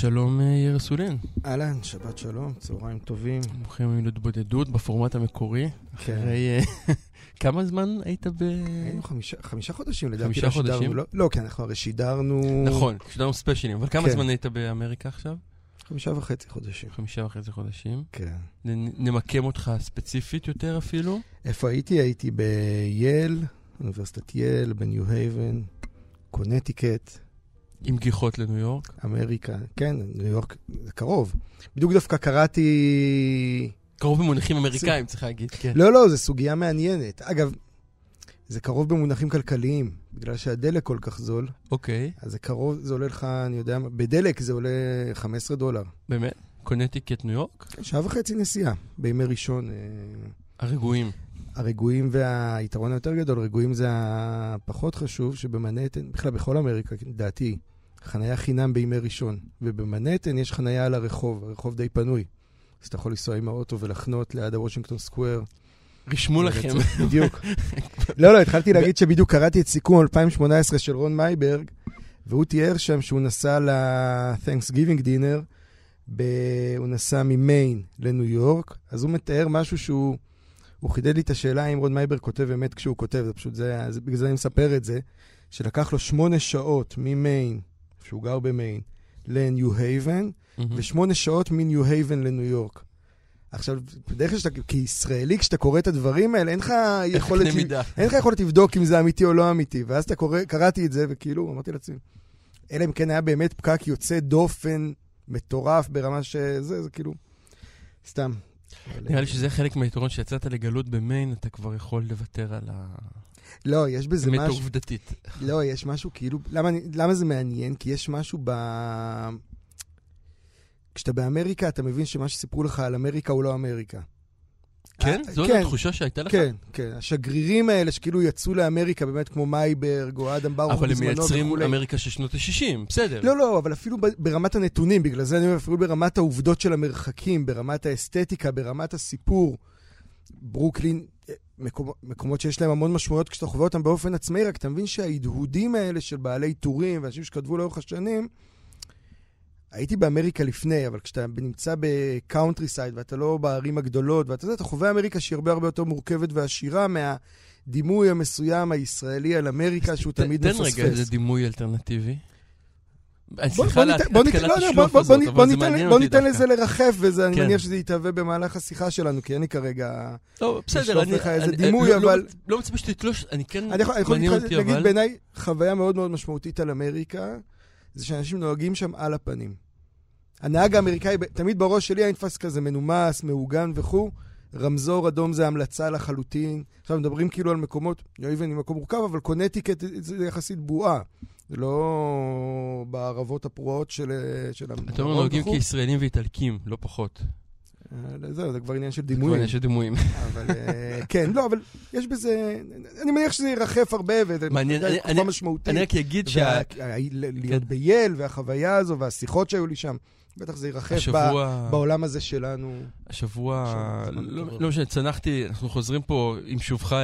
שלום, אה, יאיר סולין. אהלן, שבת שלום, צהריים טובים. ברוכים הבאים להתבודדות בפורמט המקורי. כן. אחרי... אה, כמה זמן היית ב... היינו חמישה, חמישה חודשים לדעתי. חמישה לא חודשים? לא, לא, כי אנחנו הרי שידרנו... נכון, שידרנו ספיישלים, אבל כמה כן. זמן היית באמריקה עכשיו? חמישה וחצי חודשים. חמישה וחצי חודשים. כן. נ- נמקם אותך ספציפית יותר אפילו. איפה הייתי? הייתי בייל, אוניברסיטת ייל, בניו הייבן, קונטיקט, עם גיחות לניו יורק. אמריקה. כן, ניו יורק זה קרוב. בדיוק דווקא קראתי... קרוב במונחים אמריקאים, צריך להגיד. כן. לא, לא, זו סוגיה מעניינת. אגב, זה קרוב במונחים כלכליים, בגלל שהדלק כל כך זול. אוקיי, אז זה קרוב, זה עולה לך, אני יודע, בדלק זה עולה 15 דולר. באמת? קונטיקט ניו יורק? שעה וחצי נסיעה, בימי ראשון. אה, הרגועים. הרגועים והיתרון היותר גדול, רגועים זה הפחות חשוב, שבמנהטן, בכלל בכל אמריקה, לדעתי, חניה חינם בימי ראשון. ובמנהטן יש חניה על הרחוב, הרחוב די פנוי. אז אתה יכול לנסוע עם האוטו ולחנות ליד הוושינגטון סקוואר. רשמו לכם. בדיוק. לא, לא, התחלתי להגיד שבדיוק קראתי את סיכום 2018 של רון מייברג, והוא תיאר שם שהוא נסע ל-Thanksgiving dinner, ב... הוא נסע ממיין לניו יורק, אז הוא מתאר משהו שהוא... הוא חידד לי את השאלה אם רון מייברג כותב אמת כשהוא כותב, זה פשוט, זה, זה, בגלל זה אני מספר את זה, שלקח לו שמונה שעות ממיין, שהוא גר במיין, לניו הייבן, מהמם. ושמונה שעות מניו הייבן לניו יורק. עכשיו, בדרך כלל שאתה, כישראלי, כשאתה קורא את הדברים האלה, אין לך יכולת. אין לך יכולת לבדוק אם זה אמיתי או לא אמיתי. ואז אתה קורא, קראתי את זה, וכאילו, אמרתי לעצמי, אלא אם כן היה באמת פקק יוצא דופן, מטורף, ברמה שזה, זה כאילו, סתם. נראה לי שזה חלק מהיתרון שיצאת לגלות במיין, אתה כבר יכול לוותר על לא, יש בזה משהו, העובדתית. לא, יש משהו כאילו, למה, למה זה מעניין? כי יש משהו ב... כשאתה באמריקה, אתה מבין שמה שסיפרו לך על אמריקה הוא לא אמריקה. כן? אה, זאת כן. התחושה שהייתה לך? כן, כן. השגרירים האלה שכאילו יצאו לאמריקה, באמת כמו מייברג או אדם ברוך אבל הם מייצרים וכולי. אמריקה של שנות ה-60, בסדר. לא, לא, אבל אפילו ברמת הנתונים, בגלל זה אני אומר, אפילו ברמת העובדות של המרחקים, ברמת האסתטיקה, ברמת הסיפור. ברוקלין, מקומות, מקומות שיש להם המון משמעויות כשאתה חווה אותם באופן עצמאי, רק אתה מבין שההדהודים האלה של בעלי טורים ואנשים שכתבו לאורך השנים, הייתי באמריקה לפני, אבל כשאתה נמצא ב countryside ואתה לא בערים הגדולות, ואתה יודע, אתה חווה אמריקה שהיא הרבה הרבה יותר מורכבת ועשירה מהדימוי המסוים הישראלי על אמריקה שהוא ת- תמיד תן מפספס. רגע איזה דימוי אלטרנטיבי. בוא- סליחה בוא על ניתן- התקלת לא, לא, השלוף הזאת, אבל זה בוא. לזה לרחף, ואני כן. מניח שזה יתהווה במהלך השיחה שלנו, כי אין לי כרגע... לא, בסדר, אני... לך איזה דימוי, לא- לא- אבל- לא מצפה שתתלוש, אני כן... אני יכול להגיד. בעיניי חוויה מאוד מאוד משמעותית על אמריקה, זה שאנשים נוהגים שם על הפנים. הנהג האמריקאי, תמיד בראש שלי היה נתפס כזה מנומס, מעוגן וכו', רמזור אדום זה המלצה לחלוטין. עכשיו מדברים כאילו על מקומות, ניו איבן היא מקום מורכב, אבל קונטיקט זה יחסית בועה. זה לא בערבות הפרועות של... של אתה אומר נוהגים. כישראלים ואיטלקים, לא פחות. אה, זהו, זה כבר עניין של כבר דימויים. יש דימויים. אבל אה, כן, לא, אבל יש בזה, אני מניח שזה ירחף הרבה, וזה תקופה משמעותית. אני רק אגיד שה... ל- להיות כן. בייל, והחוויה הזו, והשיחות שהיו לי שם, בטח זה ירחף. בעולם הזה שלנו. השבוע, לא. לא משנה, צנחתי, אנחנו חוזרים פה עם שובך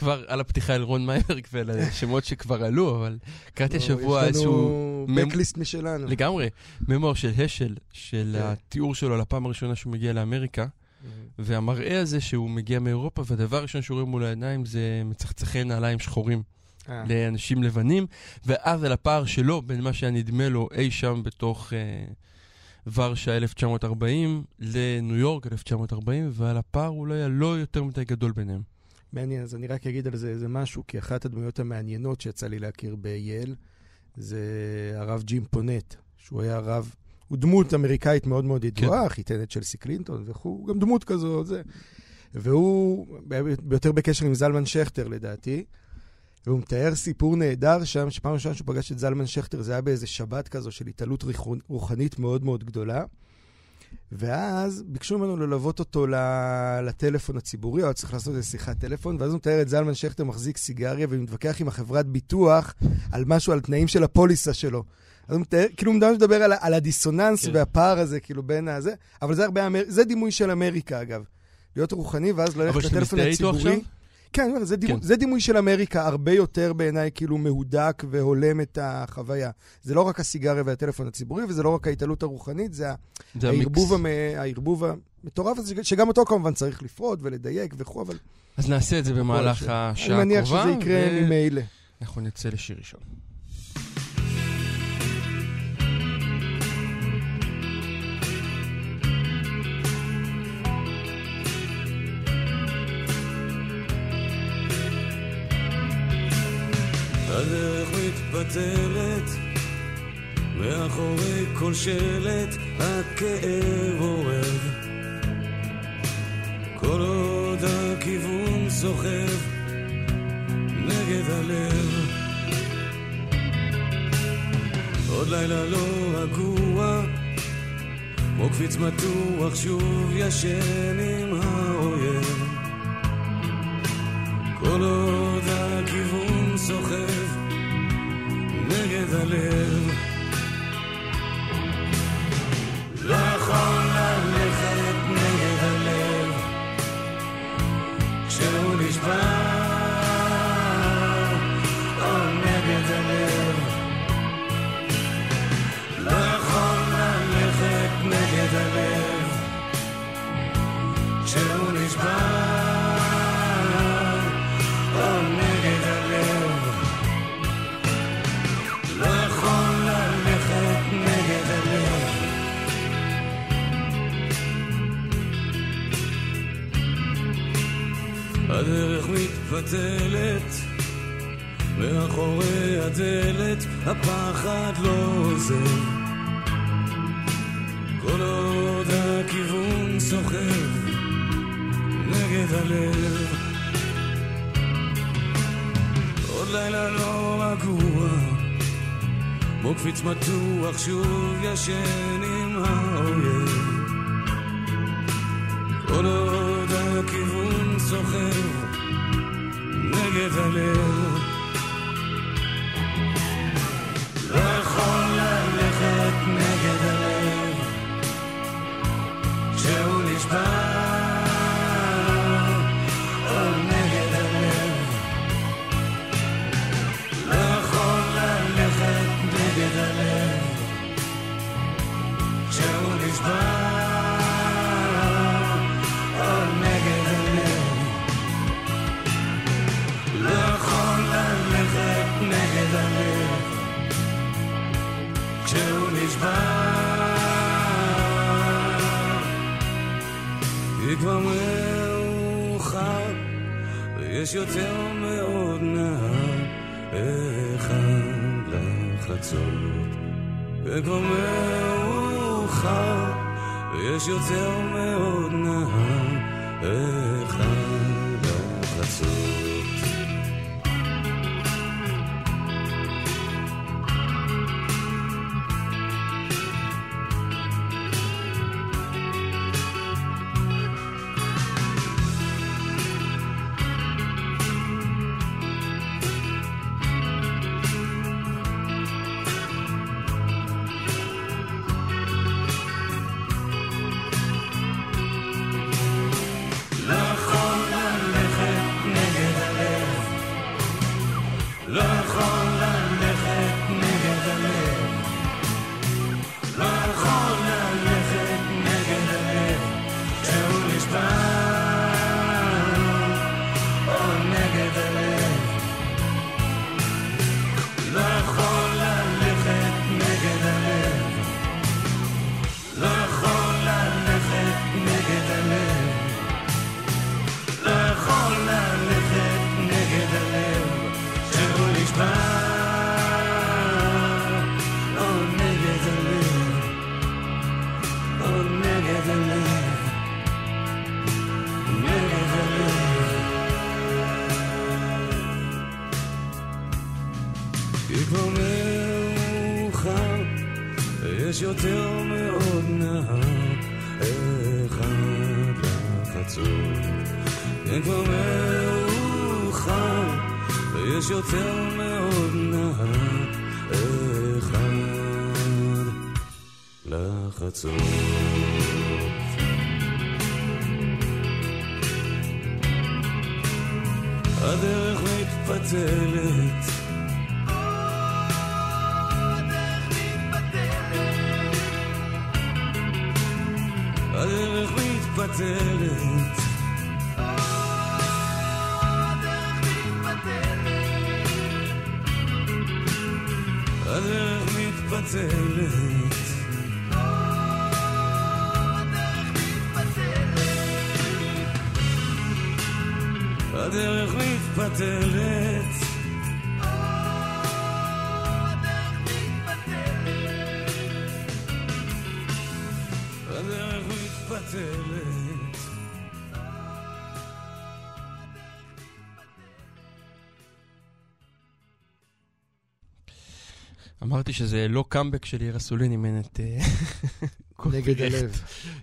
כבר על הפתיחה אל רון מייברג ועל השמות שכבר עלו, אבל קראתי השבוע איזשהו, לא, יש לנו בקליסט משלנו. לגמרי, ממור של השל, של כן. התיאור שלו על הפעם הראשונה שהוא מגיע לאמריקה, והמראה הזה שהוא מגיע מאירופה, והדבר הראשון שהוא רואה מול העיניים זה מצחצחי נעליים שחורים אה, לאנשים לבנים, ואז על הפער שלו בין מה שהיה נדמה לו אי שם בתוך אה, ורשה 1940 לניו יורק 1940, ועל הפער אולי הלא יותר מדי גדול ביניהם. מעניין, אז אני רק אגיד על זה איזה משהו, כי אחת הדמויות המעניינות שיצא לי להכיר בייל, זה הרב ג'ים פונט, שהוא היה רב, הוא דמות אמריקאית מאוד מאוד ידועה, חיתנת צ'לסי קלינטון וכו', הוא גם דמות כזו, זה. והוא ביותר בקשר עם זלמן שכטר לדעתי, והוא מתאר סיפור נהדר שם, שפעם ראשונה שהוא פגש את זלמן שכטר, זה היה באיזה שבת כזו של התעלות רוחנית מאוד מאוד גדולה. ואז ביקשו ממנו ללוות אותו לטלפון הציבורי, הוא היה צריך לעשות איזה שיחת טלפון, ואז הוא מתאר את זלמן שכטר מחזיק סיגריה ומתווכח עם החברת ביטוח על משהו, על תנאים של הפוליסה שלו. אז הוא מתאר, כאילו הוא מדבר על, על הדיסוננס כן. והפער הזה, כאילו, בין הזה, אבל זה הרבה. זה דימוי של אמריקה, אגב. להיות רוחני ואז ללכת לטלפון הציבורי. כן, זה, דימוי, כן. זה דימוי של אמריקה הרבה יותר בעיניי כאילו מהודק והולם את החוויה. זה לא רק הסיגריה והטלפון הציבורי, וזה לא רק ההתעלות הרוחנית, זה, זה הערבוב, המ... הערבוב המטורף הזה, שגם אותו כמובן צריך לפרוד ולדייק וכו', אבל... אז נעשה את זה במהלך השעה הקרובה. אני מניח שזה יקרה ו... ממילא. אנחנו נצא לשיר ראשון. הדרך מתפתלת, מאחורי כל שלט הכאב אורב. כל עוד הכיוון סוחב נגד הלב. עוד לילה לא רגוע, כמו קפיץ מתוח שוב ישן עם האויב. כל עוד הכיוון סוחב נגד הלב. לא יכול ללכת נגד הלב כשהוא נשבע או נגד הלב. לא יכול ללכת נגד הלב כשהוא נשבע מתפתלת, מאחורי הדלת הפחד לא עוזר. כל עוד הכיוון סוחב נגד הלב. עוד לילה לא רגוע, כמו קפיץ מתוח שוב ישן עם האויב. כל עוד נגד הלב כבר מאוחר, ויש יותר מאוד נהר אחד לחצות. וכבר מאוחר, ויש יותר מאוד נהר אחד אמרתי שזה לא קאמבק של יאיר אסולין אימן את... אה, נגד הלב.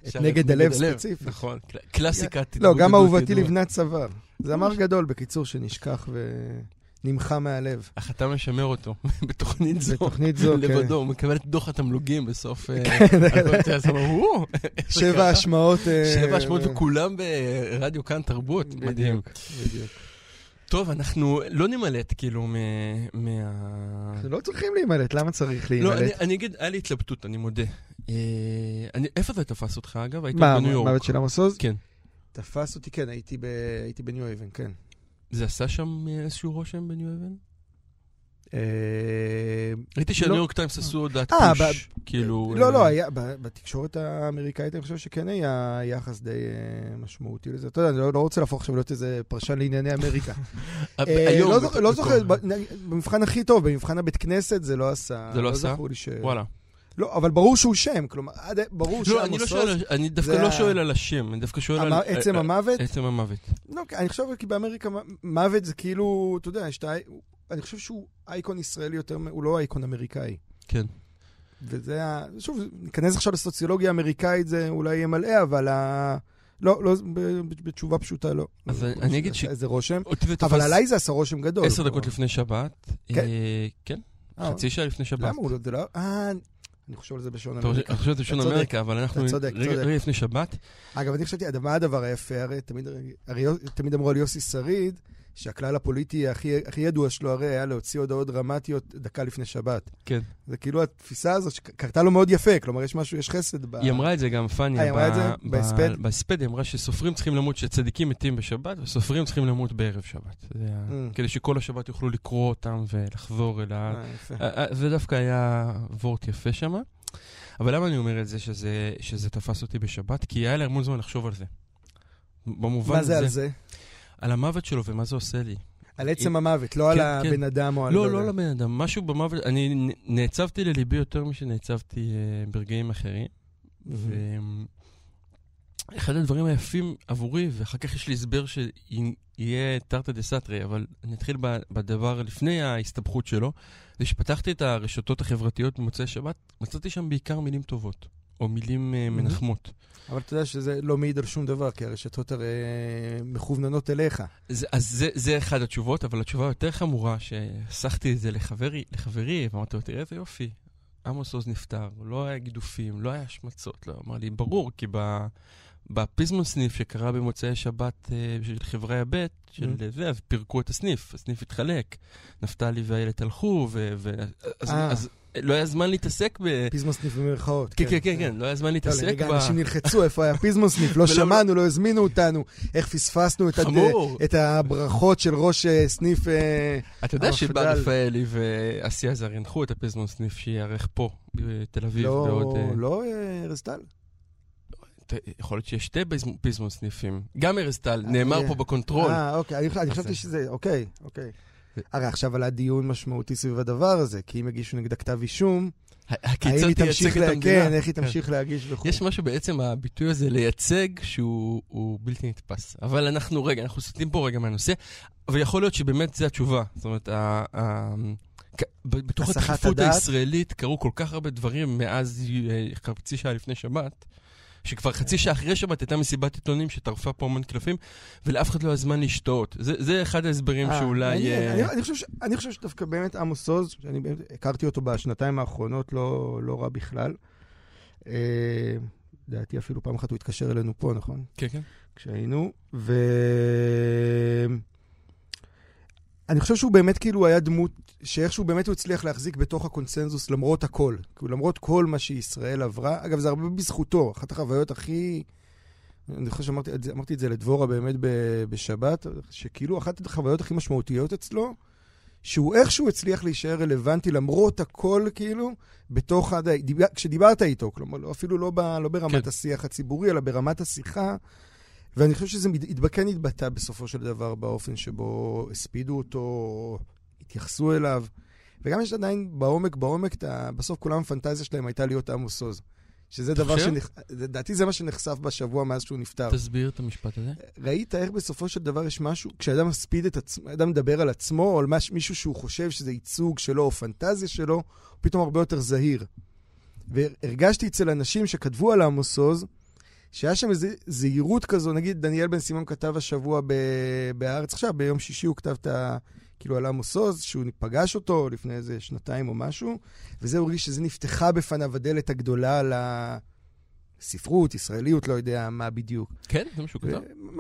את נגד הלב ספציפית. נכון, קל- קלאסיקת... לא, גם אהובתי. לבנת צוואר. זמר גדול, בקיצור, שנשכח ונמחה מהלב. אך אתה משמר אותו בתוכנית זו. בתוכנית זו, כן. לבדו, הוא מקבל את דוח התמלוגים בסוף... אה, כן, הקונצרט, אז הוא אומר, "וואו, איך זה שבע קרה?" השמעות. אה, שבע השמעות וכולם ברדיו כאן תרבות, מדהים. בדיוק, בדיוק. טוב, אנחנו לא נמלט כאילו מה... אנחנו לא צריכים להימלט, למה צריך לא, אני- להימלט? אני אגיד, היה לי התלבטות, אני מודה. אה, אני- איפה זה תפס אותך, אגב? היית מה, בניו יורק. מוות של עמוס עוז? כן. תפס אותי, כן, הייתי ב- הייתי בניו הייבן, כן. זה עשה שם אה, איזשהו רושם בניו הייבן? אה, ראיתי לא. שהניו יורק טיימס עשו הודעת אה, push, כאילו... לא, אה, לא, ב- בתקשורת האמריקאית אני חושב שכן היה יחס די אה, משמעותי לזה. אתה יודע, אני לא לא רוצה להפוך עכשיו להיות איזה פרשן לענייני אמריקה. אה, אה, לא זוכר- לא במבחן הכי טוב, במבחן הבית כנסת זה לא עשה. זה לא עשה? לי ש... וואלה. לא, אבל ברור שהוא שם, כלומר, ברור לא, אני לא שעמוס שואל, עוז, אני דווקא לא שואל על השם, אני דווקא שואל על... עצם אה, המוות, אה, עצם המוות. לא, אני חושב כי באמריקה מוות זה כאילו, אתה יודע. אני חושב שהוא אייקון ישראלי יותר, הוא לא אייקון אמריקאי. כן. וזה ה... שוב, ניכנס עכשיו לסוציולוגיה אמריקאית, זה אולי יהיה מלא, אבל ה... לא, לא, בתשובה פשוטה לא. אז לא, אני אגיד ש- איזה רושם. זה אבל עליי זה עשה רושם גדול. עשר דקות כלומר. לפני שבת. כן? אה, כן, אה, חצי שעה לפני שבת. למה הוא לא... זה לא... אה, אני חושב על זה בשעון אתה אמריקה. חושב שזה שון צודק. אמריקה, אבל אנחנו אתה צודק, צודק. רגע לפני שבת. אגב, אני חשבתי, מה הדבר היפה? הרי תמיד אמרו על יוסי שריד, שהכלל הפוליטי הכי, הכי ידוע שלו הרי היה להוציא הודעות דרמטיות דקה לפני שבת. כן. זה כאילו התפיסה הזאת שקרתה לו מאוד יפה, כלומר, יש משהו, יש חסד ב... היא אמרה את זה גם, פניה, אה, היא אמרה את זה? בהספד? בהספד היא אמרה שסופרים צריכים למות, שצדיקים מתים בשבת, וסופרים צריכים למות בערב שבת. זה ה- Mm. כדי שכל השבת יוכלו לקרוא אותם ולחזור אל ה... אה. אה, אה, זה דווקא היה וורט יפה שם. אבל למה אני אומר את זה, שזה, שזה תפס אותי בשבת? כי היה לי המון זמן לחשוב על זה. במובן מה הזה, זה על זה? על המוות שלו ומה זה עושה לי. על עצם המוות, לא על כן, הבן כן. אדם או על... לא, לא על הבן אדם, משהו במוות, אני נעצבתי לליבי יותר משנעצבתי אה, ברגעים אחרים. ואחד הדברים היפים עבורי, ואחר כך יש לי הסבר שיהיה תרתי דה סתרי, אבל אני אתחיל בדבר לפני ההסתבכות שלו, זה שפתחתי את הרשתות החברתיות במוצאי שבת, מצאתי שם בעיקר מילים טובות, או מילים אה. מנחמות. אבל אתה יודע שזה לא מעיד על שום דבר, כי הרשתות הרי מכווננות אליך. זה, אז זה, זה אחד התשובות, אבל התשובה היותר חמורה, שהסחתי את זה לחברי, לחברי ואמרתי לו, תראה איזה יופי, עמוס עוז נפטר, לא היה גידופים, לא היה השמצות, לא, אמר לי, ברור, כי ב, בפיזמון סניף שקרה במוצאי שבת אה, של חברי הבית, של Mm. זה, אז פירקו את הסניף, הסניף התחלק, נפתלי ואיילת הלכו, ו, ו, אז, אה. אז לא היה זמן להתעסק ב... פיזמוס סניף במרכאות. כן, כן, כן, כן, לא היה זמן לא, להתעסק ב... אנשים נלחצו, איפה היה פיזמוס סניף? לא שמענו, לא הזמינו אותנו. איך פספסנו את הברכות של ראש אה, סניף... אה, אתה יודע שבר המפד"ל. רפאלי ואסי עזר הנחו את הפיזמון סניף שייערך פה, בתל אביב, בעוד... לא, אה, לא ארז טל. יכול להיות שיש שתי פיזמון- פיזמון סניפים. גם ארז טל, נאמר פה ב control. אה, אוקיי, אני- חשבתי זה- שזה, אוקיי, אוקיי. הרי עכשיו עלה דיון משמעותי סביב הדבר הזה, כי אם יגישו נגדה כתב אישום, האם היא תמשיך, לה-? כן, איך היא כן. תמשיך להגיש וכו'. יש משהו בעצם הביטוי הזה לייצג שהוא הוא בלתי נתפס. אבל אנחנו, רגע, אנחנו סוטים פה רגע מהנושא, ויכול להיות שבאמת זו התשובה. זאת אומרת, בתוך הדחיפות הישראלית קרו כל כך הרבה דברים מאז אה, חצי שעה לפני שבת. שכבר חצי שעה אחרי שבת הייתה מסיבת עיתונים שטרפה פה המון קלפים, ולאף אחד לא היה זמן להשתאות. זה, זה אחד ההסברים אה, שאולי... אני, אני, חושב, אני חושב שדווקא באמת עמוס עוז, שאני הכרתי אותו בשנתיים האחרונות, לא, לא רע בכלל. לדעתי אפילו פעם אחת הוא התקשר אלינו פה, נכון? כן, כן. כשהיינו, ו... אני חושב שהוא באמת כאילו היה דמות, שאיכשהו באמת הוא הצליח להחזיק בתוך הקונצנזוס למרות הכל. כאילו למרות כל מה שישראל עברה, אגב, זה הרבה בזכותו, אחת החוויות הכי... אני חושב שאמרתי את זה לדבורה באמת בשבת, שכאילו אחת החוויות הכי משמעותיות אצלו, שהוא איכשהו הצליח להישאר רלוונטי למרות הכל, כאילו, בתוך... עד... כשדיברת איתו, כלומר, לא, אפילו לא, ב, לא ברמת כן. השיח הציבורי, אלא ברמת השיחה. ואני חושב שזה כן התבטא בסופו של דבר באופן שבו הספידו אותו, התייחסו אליו. וגם יש עדיין בעומק, בעומק, בסוף כולם הפנטזיה שלהם הייתה להיות עמוס עוז. שזה דבר ש... לדעתי זה מה שנחשף בשבוע מאז שהוא נפטר. תסביר את המשפט הזה. ראית איך בסופו של דבר יש משהו, כשאדם מספיד את עצמו, אדם מדבר על עצמו, או על מש, מישהו שהוא חושב שזה ייצוג שלו או פנטזיה שלו, הוא פתאום הרבה יותר זהיר. והרגשתי אצל אנשים שכתבו על עמוס עוז, שהיה שם איזו זהירות כזו, נגיד דניאל בן סימון כתב השבוע בהארץ עכשיו, ביום שישי הוא כתב את ה... כאילו על עמוס עוז, שהוא פגש אותו לפני איזה שנתיים או משהו, וזה הוא הרגיש שזה נפתחה בפניו הדלת הגדולה לספרות, ישראליות, לא יודע מה בדיוק. כן? זה משהו כזה?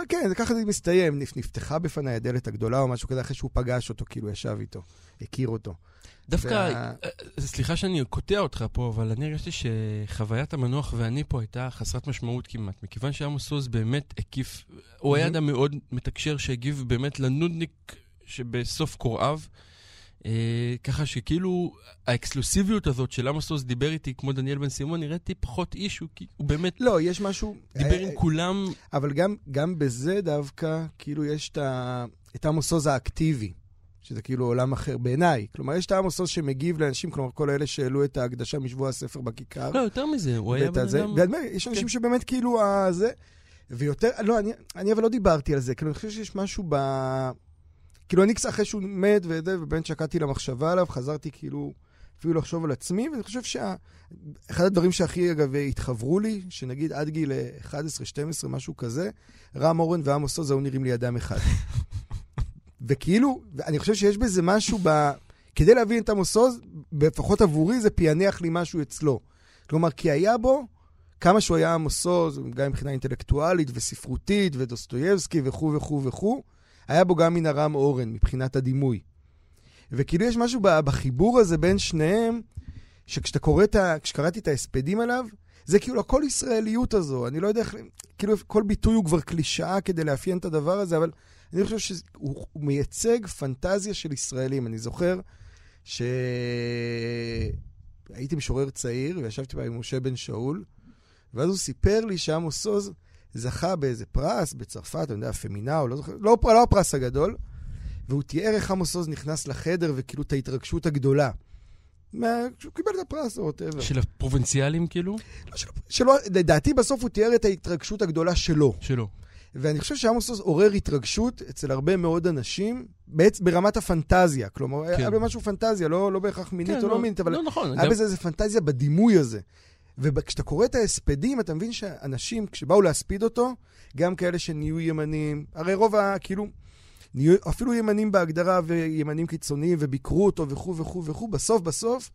כן, ככה זה מסתיים. נפתחה בפניי הדלת הגדולה או משהו כזה, אחרי שהוא פגש אותו, כאילו ישב איתו, הכיר אותו. דווקא, וה... אה, סליחה שאני קוטע אותך פה, אבל אני הרגשתי שחוויית המנוח ואני פה הייתה חסרת משמעות כמעט, מכיוון שעמוס עוז באמת הקיף, הוא היה אדם מאוד מתקשר שהגיב באמת לנודניק שבסוף קוראיו. אה, ככה שכאילו האקסקלוסיביות הזאת של עמוס עוז דיבר איתי כמו דניאל בן סימון, נראיתי פחות איש, הוא, הוא באמת... לא, יש משהו... דיבר אה, עם כולם. אבל גם, גם בזה דווקא, כאילו יש את עמוס עוז האקטיבי. שזה כאילו עולם אחר בעיניי. כלומר, יש את עמוס עוז שמגיב לאנשים, כלומר, כל אלה שהעלו את ההקדשה משבוע הספר בכיכר. לא, יותר מזה, הוא היה בן אדם... יש אנשים כן. שבאמת כאילו, זה... ויותר, לא, אני, אני אבל לא דיברתי על זה, כאילו, אני חושב שיש משהו ב... כאילו, אני קצת אחרי שהוא מת וזה, ובאמת שקעתי למחשבה עליו, חזרתי כאילו אפילו לחשוב על עצמי, ואני חושב שאחד הדברים שהכי, אגב, התחברו לי, שנגיד עד גיל 11-12, משהו כזה, רם אורן ועמוס עוז היו נראים לי אדם אחד. וכאילו, אני חושב שיש בזה משהו ב... כדי להבין את עמוס עוז, לפחות עבורי זה פענח לי משהו אצלו. כלומר, כי היה בו, כמה שהוא היה עמוס עוז, גם מבחינה אינטלקטואלית וספרותית, ודוסטויבסקי וכו' וכו' וכו', היה בו גם מן הרם אורן, מבחינת הדימוי. וכאילו יש משהו בחיבור הזה בין שניהם, שכשאתה קורא את ה... כשקראתי את ההספדים עליו, זה כאילו הכל ישראליות הזו. אני לא יודע איך... כאילו כל ביטוי הוא כבר קלישאה כדי לאפיין את הדבר הזה, אבל אני חושב שהוא מייצג פנטזיה של ישראלים. אני זוכר שהייתי משורר צעיר וישבתי בה עם משה בן שאול, ואז הוא סיפר לי שעמוס עוז זכה באיזה פרס בצרפת, אני יודע, פמינאו, לא זוכר, לא, לא הפרס הגדול, והוא תיאר איך עמוס עוז נכנס לחדר וכאילו את ההתרגשות הגדולה. שהוא קיבל את הפרס או whatever. של הפרובינציאלים כאילו? לא, של, שלו, לדעתי בסוף הוא תיאר את ההתרגשות הגדולה שלו. שלו. ואני חושב שעמוס עוז עורר התרגשות אצל הרבה מאוד אנשים, בעצם ברמת הפנטזיה. כלומר, כן. היה במשהו פנטזיה, לא, לא בהכרח מינית כן, או לא, לא מינית, אבל לא נכון, היה גם... בזה איזה פנטזיה בדימוי הזה. וכשאתה קורא את ההספדים, אתה מבין שאנשים, כשבאו להספיד אותו, גם כאלה שנהיו ימנים, הרי רוב ה... כאילו, נהיו אפילו ימנים בהגדרה וימנים קיצוניים וביקרו אותו וכו' וכו' וכו', בסוף בסוף,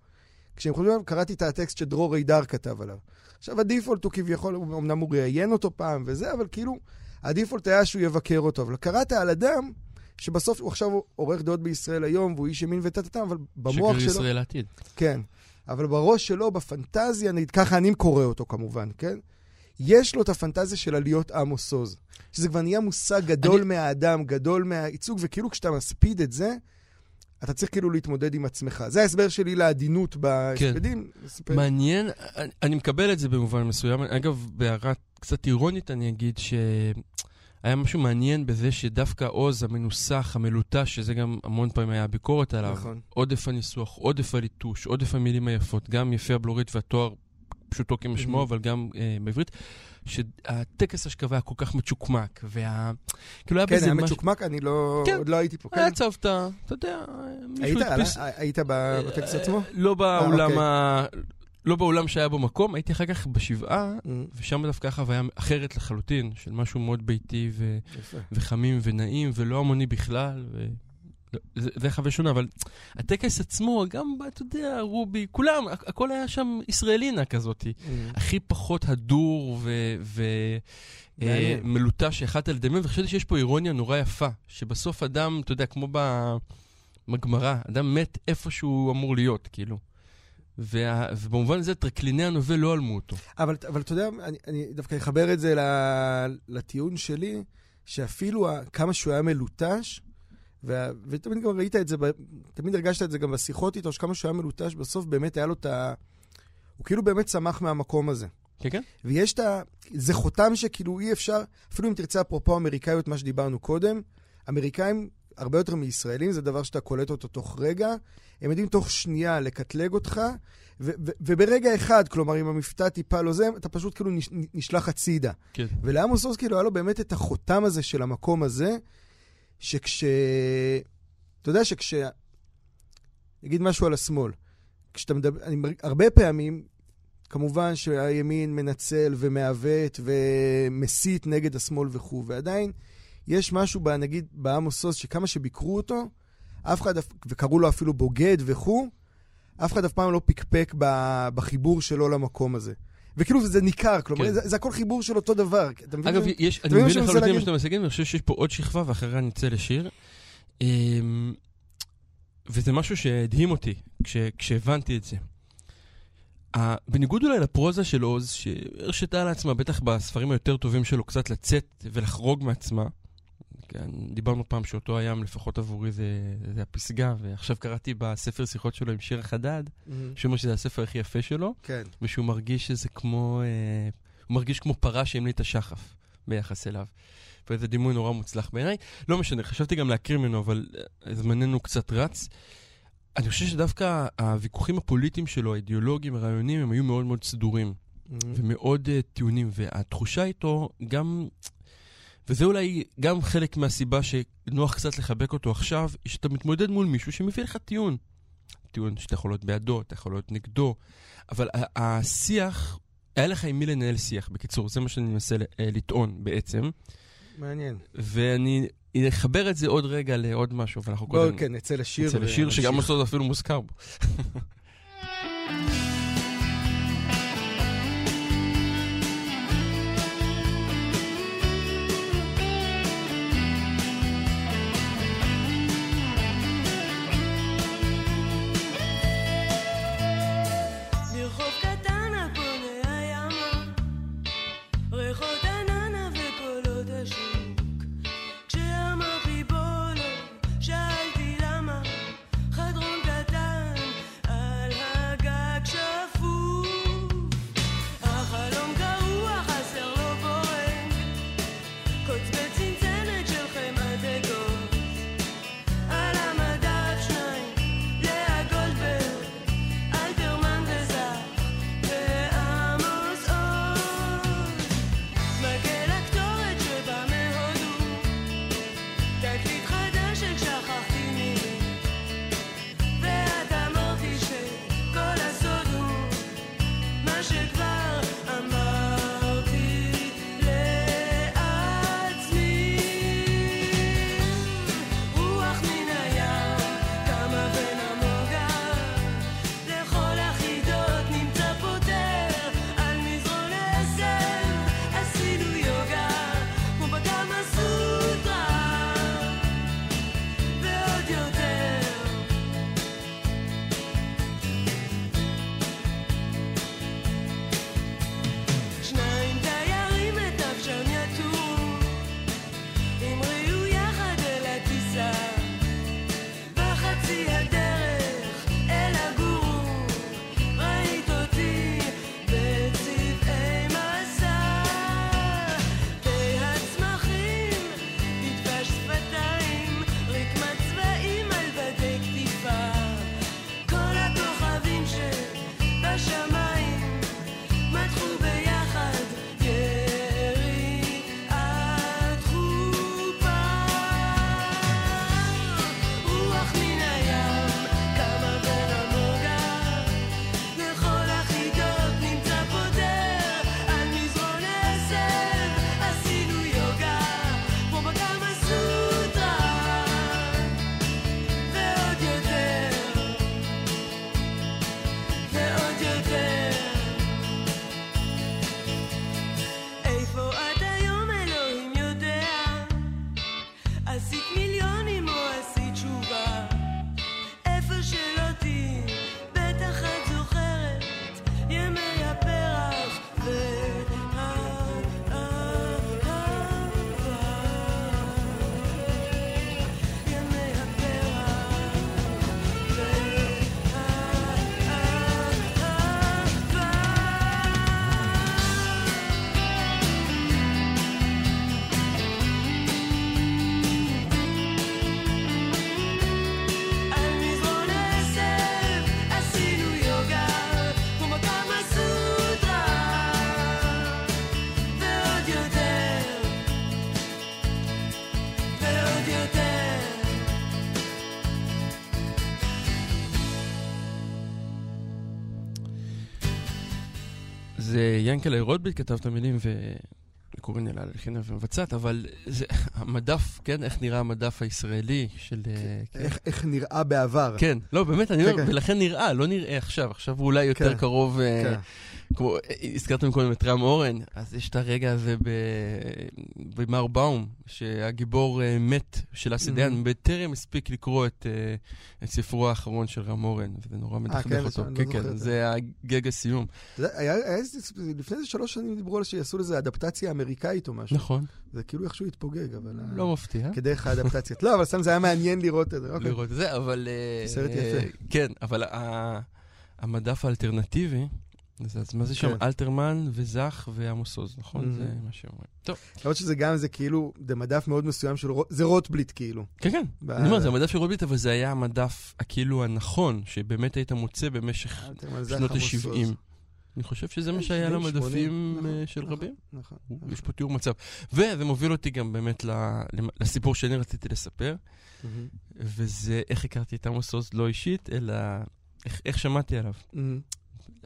כשהם חושבים עליו, קראתי את הטקסט שדרור אידר כתב עליו. עכשיו, הדיפולט הוא כביכול, אמנם הוא ראיין אותו פעם וזה, אבל כאילו, הדיפולט היה שהוא יבקר אותו. אבל קראת על אדם שבסוף הוא עכשיו עורך דעות בישראל היום, והוא איש ימין וטטטם, אבל במוח שלו... שגריר ישראל לעתיד. כן. אבל בראש שלו, בפנטזיה, נגיד, ככה אני קורא אותו כמובן, כן? יש לו את הפנטזיה של עליות עמוס עוז. שזה כבר נהיה מושג גדול אני... מהאדם, גדול מהייצוג, וכאילו כשאתה מספיד את זה, אתה צריך כאילו להתמודד עם עצמך. זה ההסבר שלי לעדינות בהספדים. כן. מעניין, אני, אני מקבל את זה במובן מסוים. אגב, בהערה קצת אירונית אני אגיד ש... היה משהו מעניין בזה שדווקא עוז המנוסח, המלוטש, שזה גם המון פעמים היה ביקורת עליו, נכון. עודף הניסוח, עודף הליטוש, עודף המילים היפות, גם יפי הבלורית והתואר פשוטו כמשמעו, אבל גם אה, בעברית, שהטקס השכבה היה כל כך מצ'וקמק, וה... כאילו היה כן, בזה היה משהו... מצ'וקמק, אני לא... כן. עוד לא הייתי פה. היה כן. צוותא, אתה יודע, היית? הדפיס... עלה- היית ב- בטקס עצמו? לא באולם אוקיי. ה... לא באולם שהיה בו מקום, הייתי אחר כך בשבעה, Mm, ושם דווקא החוויה אחרת לחלוטין, של משהו מאוד ביתי ו... וחמים ונעים, ולא המוני בכלל, ו... זה, זה חוויה שונה, אבל הטקס עצמו, גם, אתה יודע, רובי, כולם, הכ- הכל היה שם ישראלינה כזאת. Mm. הכי פחות הדור. ומלוטש שיכלת לדמיין, וחשבתי שיש פה אירוניה נורא יפה, שבסוף אדם, אתה יודע, כמו בגמרא, אדם מת איפה שהוא אמור להיות, כאילו. וה, ובמובן הזה טרקליני הנובל לא עלמו אותו. אבל, אבל אתה יודע, אני, אני דווקא אחבר את זה לטיעון שלי, שאפילו כמה שהוא היה מלוטש, וה, ותמיד גם ראית את זה, תמיד הרגשת את זה גם בשיחות איתו, שכמה שהוא היה מלוטש, בסוף באמת היה לו את ה... הוא כאילו באמת צמח מהמקום הזה. כן, כן? ויש את ה... זה חותם שכאילו אי אפשר, אפילו אם תרצה אפרופו אמריקאיות, מה שדיברנו קודם, אמריקאים, הרבה יותר מישראלים, זה דבר שאתה קולט אותו תוך רגע, הם יודעים תוך שנייה לקטלג אותך, ו- ו- וברגע אחד, כלומר, אם המבטא טיפה לא זה, אתה פשוט כאילו נש- נשלח הצידה. כן. ולעמוס עוז כאילו היה לו באמת את החותם הזה של המקום הזה, שכש... אתה יודע שכש... נגיד משהו על השמאל. כשאתה מדבר... אני... הרבה פעמים, כמובן שהימין מנצל ומעוות ומסית נגד השמאל וכו', ועדיין יש משהו, ב, נגיד, בעמוס עוז, שכמה שביקרו אותו, אף אחד, וקראו לו אפילו בוגד וכו', אף אחד אף פעם לא פקפק בחיבור שלו למקום הזה. וכאילו זה ניכר, כלומר, כן. זה, זה הכל חיבור של אותו דבר. אתה מבין? אגב, יש, אני מבין לחלוטין מה? שאתה מסגן, ואני חושב שיש פה עוד שכבה, ואחריה נצא לשיר. אמ, וזה משהו שהדהים אותי כש, כשהבנתי את זה. בניגוד אולי לפרוזה של עוז, שהרשתה לעצמה, בטח בספרים היותר טובים שלו, קצת לצאת ולחרוג מעצמה. כן, דיברנו פעם שאותו הים, לפחות עבורי, זה, זה הפסגה, ועכשיו קראתי בספר שיחות שלו עם שיר החדד, מהמם. שאומר שזה הספר הכי יפה שלו. כן. ושהוא מרגיש שזה כמו... אה, הוא מרגיש כמו פרה שהמליט השחף ביחס אליו. וזה דימוי נורא מוצלח בעיניי. לא משנה, חשבתי גם להקריא ממנו, אבל אה, זמננו קצת רץ. אני חושב שדווקא הוויכוחים הפוליטיים שלו, האידיאולוגיים, הרעיונים, הם היו מאוד מאוד סדורים. מהמם. ומאוד uh, טיעונים, והתחושה איתו גם, וזה אולי גם חלק מהסיבה שנוח קצת לחבק אותו עכשיו, היא שאתה מתמודד מול מישהו שמביא לך טיעון. טיעון שאתה יכול להיות בעדו, אתה יכול להיות נגדו, אבל השיח, היה לך עם מי לנהל שיח, בקיצור, זה מה שאני מנסה אה, לטעון בעצם, מעניין. ואני אחבר את זה עוד רגע לעוד משהו, ואנחנו בואו, קודם כן, נצא לשיר. נצא לשיר. שגם עושה אפילו מוזכר בו. זה ינקלה רוטבליט כתב את המילים וקוראים אלה לחינה ומבצעת, אבל זה המדף, כן, איך נראה המדף הישראלי של... אה, כן. איך- איך נראה בעבר. כן, לא, באמת, אני כן, אומר, כן. ולכן נראה, לא נראה עכשיו, עכשיו הוא אולי יותר כן. קרוב, אה, כן. כמו, אה, הזכרתם קודם את רם אורן, אז יש את הרגע הזה ב- במר באום, שהגיבור אה, מת של Mhm. דיין, בטרם הספיק לקרוא את, אה, את ספרו האחרון של רם אורן, וזה נורא מדכדך כן? אותו. לא כן, זוכר כן, זה. הגג הסיום. לפני איזה שלוש שנים דיברו על שיעשו לזה אדפטציה אמריקאית או משהו. נכון, זה כאילו איכשהו התפוגג, אבל... לא מפתיע. כדרך האדפטציות. לא, אבל סתם זה היה מעניין לראות את זה. אוקיי. לראות את זה, אבל... אה, סרט אה, יפה. כן, אבל המדף האלטרנטיבי, אז אז מה זה שם? כן. אלתרמן וזך ועמוס עוז, נכון? זה מה שאומרים. טוב, למרות שזה גם, זה כאילו, זה מדף מאוד מסוים של... רו- זה רוטבליט כאילו. כן, כן. אני אומר, זה המדף של רוטבליט, אבל זה היה המדף הכאילו הנכון, שבאמת היית מוצא במשך שנות עמוס עוז. ה-70. אני חושב שזה מה שהיה 70, למדפים 80, אה, נכון, של נכון, רבים. נכון. יש פה תיאור מצב. וזה מוביל אותי גם באמת לסיפור שאני רציתי לספר, מהמם. וזה איך הכרתי את עמוס עוז לא אישית, אלא איך- איך שמעתי עליו.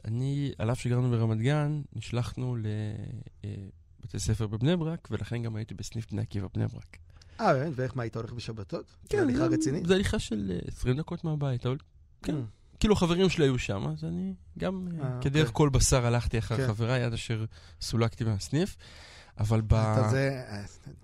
אני, על אף שגרנו ברמת גן, נשלחנו לבתי ספר בבני ברק, ולכן גם הייתי בסניף בני עקיבא בני ברק. אה, באמת? ואיך, מה, היית הולך בשבתות? זה הליכה רצינית? זה הליכה של אה, 20 דקות מהבית, אבל כן. מהמם. כאילו חברים שלי היו שם, אז אני גם אה, אה, כדרך אוקיי. כל בשר הלכתי אחר כן. חבריי עד אשר סולקתי מהסניף. אבל ב...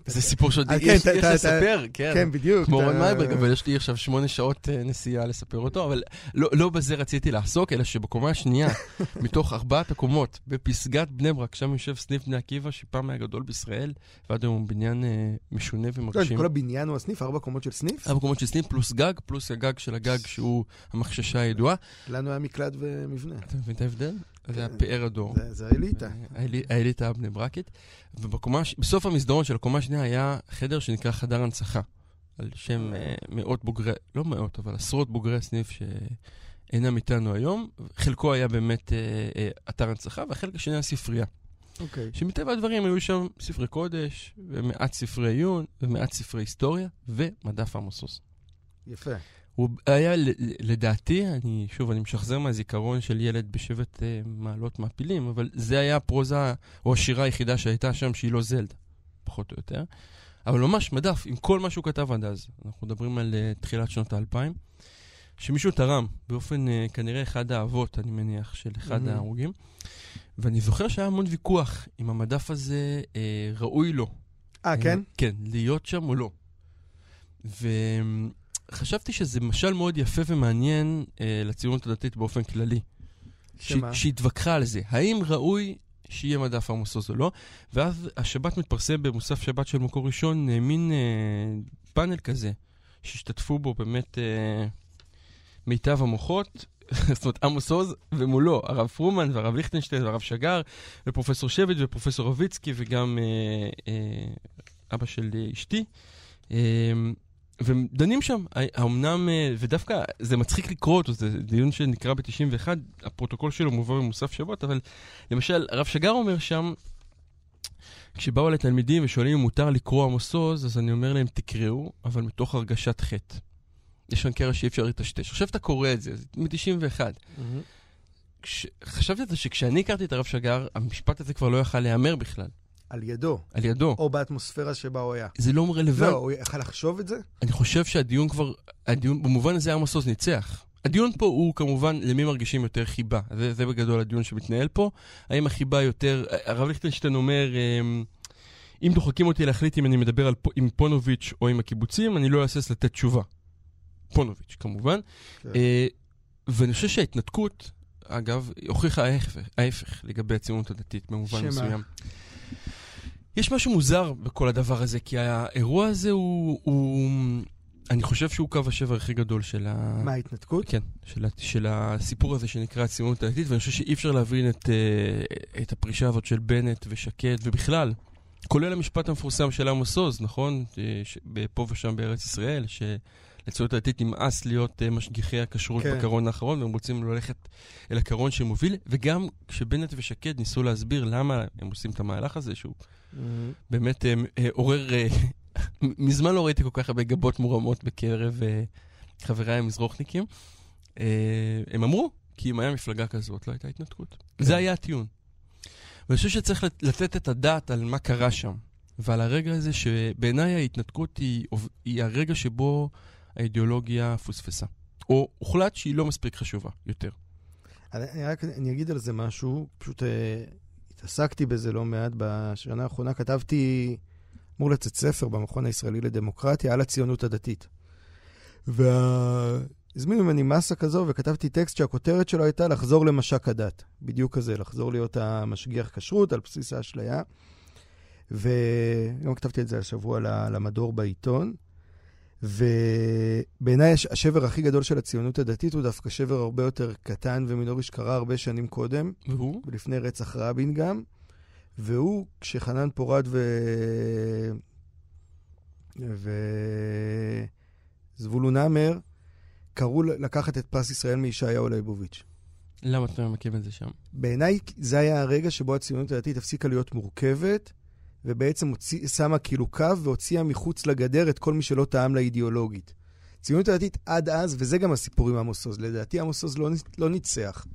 זה... סיפור שעוד אה, כן, יש אתה- לספר, כן. כן, בדיוק. כמו רון מייברג, אבל יש לי עכשיו שמונה שעות אה, נסיעה לספר אותו, אבל לא, לא בזה רציתי לעסוק, אלא שבקומה השנייה, מתוך ארבעת הקומות, בפסגת בני ברק, שם יושב סניף בני עקיבא, שפעם היה גדול בישראל, ועד היום הוא בניין אה, משונה לא, ומרשים. כל הבניין הוא הסניף, ארבע קומות של סניף? ארבע קומות של סניף פלוס גג, פלוס הגג של הגג שהוא המחששה הידועה. לנו היה מקלט ומבנה. אתה מבין את ההבדל? זה כן. פאר הדור. זה- זה האליטה. האלי- האליטה הבני ברקית. ובקומה, הש- בסוף המסדרון של הקומה השנייה היה חדר שנקרא חדר הנצחה. על שם אה, מאות בוגרי, לא מאות, אבל עשרות בוגרי הסניף שאינם איתנו היום. חלקו היה באמת אה, אה, אתר הנצחה, והחלק השני היה ספרייה. אוקיי. שמטבע הדברים היו שם ספרי קודש, ומעט ספרי עיון, ומעט ספרי היסטוריה, ומדף עמוס עוז. יפה. הוא היה, לדעתי, אני, שוב, אני משחזר מהזיכרון של ילד בשבט אה, מעלות מעפילים, אבל זה היה הפרוזה או השירה היחידה שהייתה שם שהיא לא זלדה, פחות או יותר. אבל ממש מדף עם כל מה שהוא כתב עד אז. אנחנו מדברים על uh, תחילת שנות האלפיים, שמישהו תרם באופן uh, כנראה אחד האבות, אני מניח, של אחד מהמם. ההרוגים. ואני זוכר שהיה המון ויכוח אם המדף הזה uh, ראוי לו. אה, כן? כן, להיות שם או לא. וחשבתי שזה משל מאוד יפה ומעניין אה, לציונות הדתית באופן כללי. שמה? שהתווכחה על זה. האם ראוי שיהיה מדף עמוס עוז או לא? ואז השבת מתפרסם במוסף שבת של מקור ראשון, אה, מין אה, פאנל כזה, שהשתתפו בו באמת אה, מיטב המוחות. זאת אומרת, עמוס עוז, ומולו הרב פרומן והרב ליכטנשטיין והרב שגר, ופרופסור שבט ופרופסור רביצקי, וגם אה, אה, אבא של אה, אשתי. אה, והם דנים שם, האמנם, אה, ודווקא זה מצחיק לקרוא אותו, זה דיון שנקרא ב-91, הפרוטוקול שלו מובא במוסף שבות, אבל למשל, הרב שגר אומר שם, כשבאו אליי תלמידים ושואלים אם מותר לקרוא עמוס עוז, אז אני אומר להם, תקראו, אבל מתוך הרגשת חטא. יש שם קרע שאי אפשר לטשטש. עכשיו אתה קורא את זה, זה מ-91. מהמם. כש... חשבתי שכשאני הכרתי את הרב שגר, המשפט הזה כבר לא יכל להיאמר בכלל, על ידו. על ידו. או באטמוספירה שבה הוא היה. זה לא רלוונטי. לא, הוא יכל לחשוב את זה? אני חושב שהדיון כבר, הדיון, במובן הזה עמוס עוז ניצח. הדיון פה הוא כמובן למי מרגישים יותר חיבה. זה, זה בגדול הדיון שמתנהל פה. האם החיבה יותר, הרב ליכטנשטיין אומר, אמ, אם דוחקים אותי להחליט אם אני מדבר על, עם פונוביץ' או עם הקיבוצים, אני לא אהסס לתת תשובה. פונוביץ', כמובן. כן. אה, ואני חושב שההתנתקות, אגב, הוכיחה ההפך, ההפך לגבי הציונות הדתית במובן שמה? מסוים. יש משהו מוזר בכל הדבר הזה, כי האירוע הזה הוא, הוא אני חושב שהוא קו השבר הכי גדול של ה... מה, ההתנתקות? כן, של, ה- של הסיפור הזה שנקרא הציונות הדתית, ואני חושב שאי אפשר להבין את, אה, את הפרישה הזאת של בנט ושקד, ובכלל, כולל המשפט המפורסם של עמוס עוז, נכון? אה, ש- פה ושם בארץ ישראל, שלציונות הדתית נמאס להיות אה, משגיחי הכשרות כן. בקרון האחרון, והם רוצים ללכת אל הקרון שמוביל, וגם כשבנט ושקד ניסו להסביר למה הם עושים את המהלך הזה, שהוא. באמת אה, אה, עורר, אה, מזמן לא ראיתי כל כך הרבה גבות מורמות בקרב חבריי המזרוחניקים. הם אמרו, כי אם היה מפלגה כזאת, לא הייתה התנתקות. כן. זה היה הטיעון. ואני חושב שצריך לת- לתת את הדעת על מה קרה שם, ועל הרגע הזה שבעיניי ההתנתקות היא, היא הרגע שבו האידיאולוגיה פוספסה. או הוחלט שהיא לא מספיק חשובה יותר. אני, אני רק אני אגיד על זה משהו, פשוט התעסקתי בזה לא מעט בשנה האחרונה, כתבתי, אמור לצאת ספר במכון הישראלי לדמוקרטיה על הציונות הדתית. והזמינו ממני מסה כזו וכתבתי טקסט שהכותרת שלו הייתה לחזור למשק הדת. בדיוק כזה, לחזור להיות המשגיח כשרות על בסיס האשליה. וגם כתבתי את זה השבוע למדור בעיתון. ובעיניי הש- השבר הכי גדול של הציונות הדתית הוא דווקא שבר הרבה יותר קטן ומינורי שקרה הרבה שנים קודם, והוא? ולפני רצח רבין גם, והוא כשחנן פורת ו... וזבולון המר קראו לקחת את פרס ישראל מישעיהו ליבוביץ'. למה אתה ממקם את זה שם? בעיניי זה היה הרגע שבו הציונות הדתית הפסיקה להיות מורכבת, ובעצם הוציא, שמה כאילו קו והוציאה מחוץ לגדר את כל מי שלא טעם לה אידיאולוגית. הציונות הדתית עד אז, וזה גם הסיפור עם עמוס עוז, לדעתי עמוס עוז לא, לא ניצח.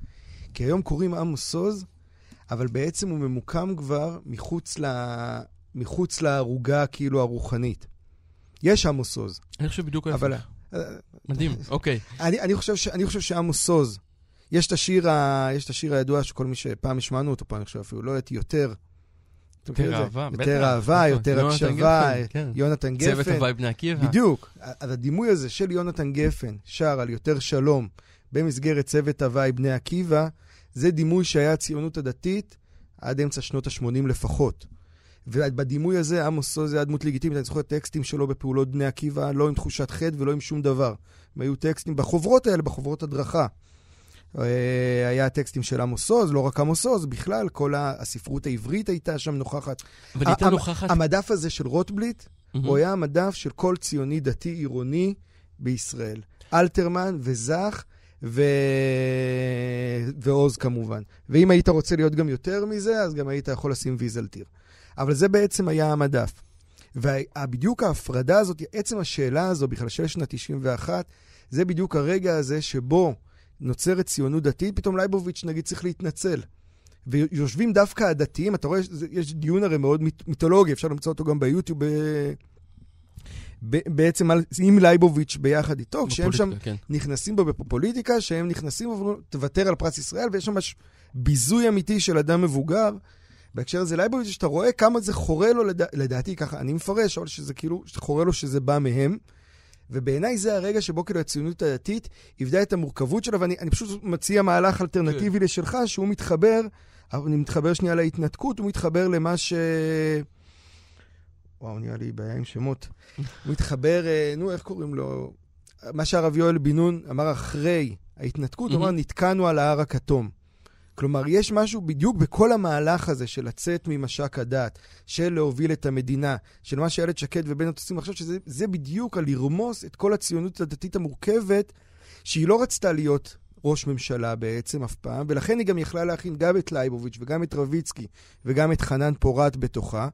כי היום קוראים עמוס עוז, אבל בעצם הוא ממוקם כבר מחוץ, ל... מחוץ לערוגה כאילו הרוחנית. יש עמוס עוז, אני חושב בדיוק ההפך. אבל... מדהים, אוקיי. אני, אני חושב, ש, אני חושב שעמוס עוז, יש את השיר, ה, יש את השיר הידוע שכל מי שפעם השמענו אותו פה, אני חושב אפילו, לא את יותר. יותר? אהבה, בטח. יותר אהבה, נכון, יותר יונתן הקשבה, כן. יונתן גפן. צוות הוואי בני עקיבא. בדיוק. אז הדימוי הזה של יונתן גפן, שר על יותר שלום, במסגרת צוות הוואי בני עקיבא, זה דימוי שהיה הציונות הדתית עד אמצע שנות ה-80 לפחות. ובדימוי הזה, עמוס עוז היה דמות לגיטימית, אני זוכר טקסטים שלו בפעולות בני עקיבא, לא עם תחושת חטא ולא עם שום דבר. הם היו טקסטים בחוברות האלה, בחוברות הדרכה. אה, היה טקסטים של עמוס עוז, לא רק עמוס עוז, בכלל, כל הספרות העברית הייתה שם נוכחת. אבל הייתה נוכחת... המדף הזה של רוטבליט, מהמם. הוא היה המדף של כל ציוני דתי עירוני בישראל. אלתרמן וזך ו... ועוז כמובן. ואם היית רוצה להיות גם יותר מזה, אז גם היית יכול לשים ויזלטיר. אבל זה בעצם היה המדף. ובדיוק ההפרדה הזאת, עצם השאלה הזו בכלל של שנת 91, זה בדיוק הרגע הזה שבו נוצרת ציונות דתית, פתאום לייבוביץ' נגיד צריך להתנצל. ויושבים דווקא הדתיים, אתה רואה, יש דיון הרי מאוד מית- מיתולוגי, אפשר למצוא אותו גם ביוטיוב, ב- בעצם על, עם לייבוביץ' ביחד איתו, כשהם שם כן. נכנסים בו בפופוליטיקה, שהם נכנסים ואומרים, תוותר על פרס ישראל, ויש שם ממש ביזוי אמיתי של אדם מבוגר. בהקשר הזה לייבוביץ', שאתה רואה כמה זה חורה לו, לדע, לדעתי ככה, אני מפרש, אבל שזה כאילו, חורה לו שזה בא מהם. ובעיניי זה הרגע שבו כאילו הציונות הדתית איבדה את המורכבות שלה, ואני אני פשוט מציע מהלך אלטרנטיבי כן. לשלך, שהוא מתחבר, אני מתחבר שנייה להתנתקות, הוא מתחבר למה ש... וואו, נראה לי בעיה עם שמות. הוא מתחבר, אה, נו, איך קוראים לו? מה שהרב יואל בן נון אמר אחרי ההתנתקות, הוא אמר. נתקענו על ההר הכתום. כלומר, יש משהו בדיוק בכל המהלך הזה של לצאת ממשק הדת, של להוביל את המדינה, של מה שאיילת שקד ובנט עושים עכשיו, שזה זה בדיוק על לרמוס את כל הציונות הדתית המורכבת, שהיא לא רצתה להיות ראש ממשלה בעצם אף פעם, ולכן היא גם יכלה להכין גם את לייבוביץ' וגם את רביצקי וגם את חנן פורת בתוכה.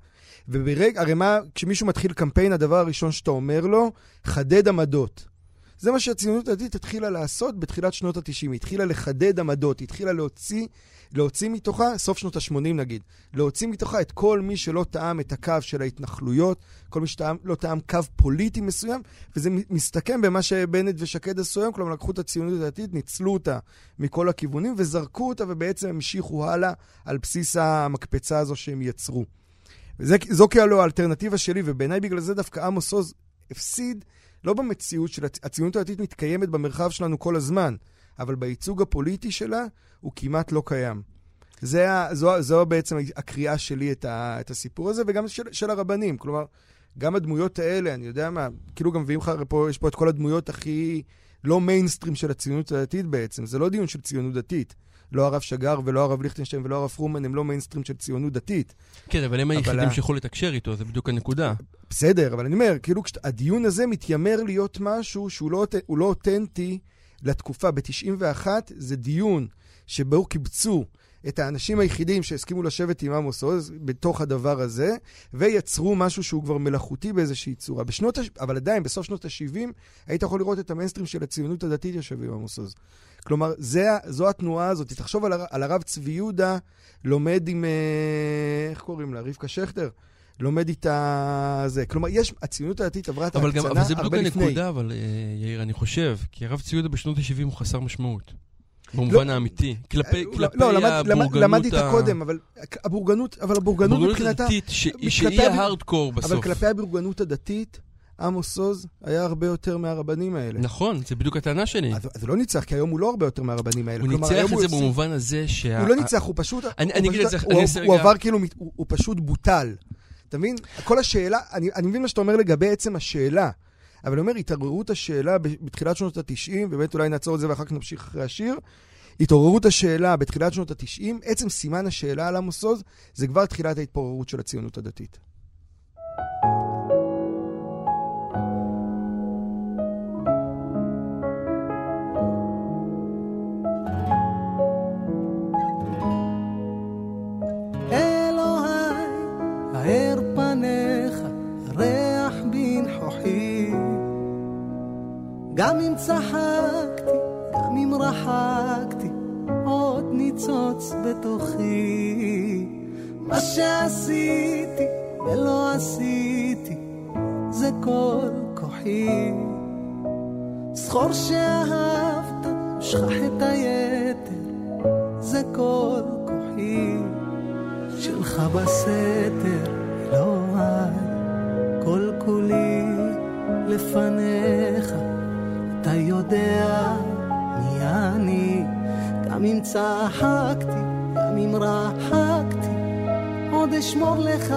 וברגע, הרי מה, כשמישהו מתחיל קמפיין, הדבר הראשון שאתה אומר לו, חדד עמדות. זה מה שהציונות הדתית התחילה לעשות בתחילת שנות ה-90. היא התחילה לחדד עמדות, היא התחילה להוציא, להוציא מתוכה, סוף שנות ה-80 נגיד, להוציא מתוכה את כל מי שלא טעם את הקו של ההתנחלויות, כל מי שלא טעם קו פוליטי מסוים, וזה מסתכם במה שבנט ושקד עשו היום, כלומר לקחו את הציונות הדתית, ניצלו אותה מכל הכיוונים וזרקו אותה ובעצם המשיכו הלאה על בסיס המקפצה הזו שהם יצרו. וזה, זו כאילו האלטרנטיבה שלי, ובעיניי בגלל זה דווקא עמוס עוז הפסיד, לא במציאות של הצ... הציונות הדתית מתקיימת במרחב שלנו כל הזמן, אבל בייצוג הפוליטי שלה הוא כמעט לא קיים. זה, זו, זו בעצם הקריאה שלי את, ה, את הסיפור הזה, וגם של, של הרבנים. כלומר, גם הדמויות האלה, אני יודע מה, כאילו גם מביאים לך, יש פה את כל הדמויות הכי לא מיינסטרים של הציונות הדתית בעצם, זה לא דיון של ציונות דתית. לא הרב שגר ולא הרב ליכטנשטיין ולא הרב פרומן הם לא מיינסטרים של ציונות דתית. כן, אבל הם היחידים שיכולו לתקשר איתו, זה בדיוק הנקודה. בסדר, אבל אני אומר, כאילו הדיון הזה מתיימר להיות משהו שהוא לא, לא אותנטי לתקופה. ב-91 זה דיון שבו קיבצו את האנשים היחידים שהסכימו לשבת עם עמוס עוז בתוך הדבר הזה, ויצרו משהו שהוא כבר מלאכותי באיזושהי צורה. בשנות, הש- אבל עדיין, בסוף שנות ה-70, היית יכול לראות את המיינסטרים של הציונות הדתית יושב עם עמוס עוז. כלומר, זה, זו התנועה הזאת. תחשוב על, הר, על הרב צבי יהודה, לומד עם, אה, איך קוראים לה? רבקה שכטר. לומד איתה זה. כלומר, יש, הציונות הדתית עברה את אבל גם, ההקצנה אבל זה בדיוק הרבה לפני. הנקודה, אבל אה, יאיר, אני חושב, כי הרב צבי יהודה בשנות ה-70 הוא חסר משמעות. במובן האמיתי. כלפי, לא, כלפי לא, למד, הבורגנות למד איתה ה- קודם, אבל הבורגנות, אבל הבורגנות הבורגנות מבחינתה... הדתית, שהיא ההארדקור אבל בסוף. כלפי הבורגנות הדתית, עמוס עוז היה הרבה יותר מהרבנים האלה. נכון, זה בדיוק הטענה שלי. אז, אז הוא לא ניצח, כי היום הוא לא הרבה יותר מהרבנים האלה. הוא כלומר, ניצח את הוא זה במובן הזה שה... הוא לא ניצח, הוא פשוט... אני- הוא אגיד את זה- הוא- אני אעשה הוא רגע- עבר כאילו, הוא הוא פשוט בוטל. אתה מבין? כל השאלה, אני אני מבין מה שאתה אומר לגבי עצם השאלה, אבל אני אומר, התעוררות השאלה בתחילת שנות ה-90, ובאמת אולי נעצור את זה ואחר כך נמשיך אחרי השיר, התעוררות השאלה בתחילת שנות ה-90, עצם סימן השאלה על עמוס עוז, זה כבר תחילת ההתפוררות של הציונות הדתית. גם אם צחקתי, רחקתי, עוד ניצוץ בתוכי. מה שעשיתי ולא עשיתי, זה כל כוחי. זכור שאהבת, שכח את היתר, זה כל כוחי. שלך בסתר, אלוהי, כל כולי לפניך, אתה יודע אני, גם אם צחקתי, גם אם רחקתי, עוד אשמור לך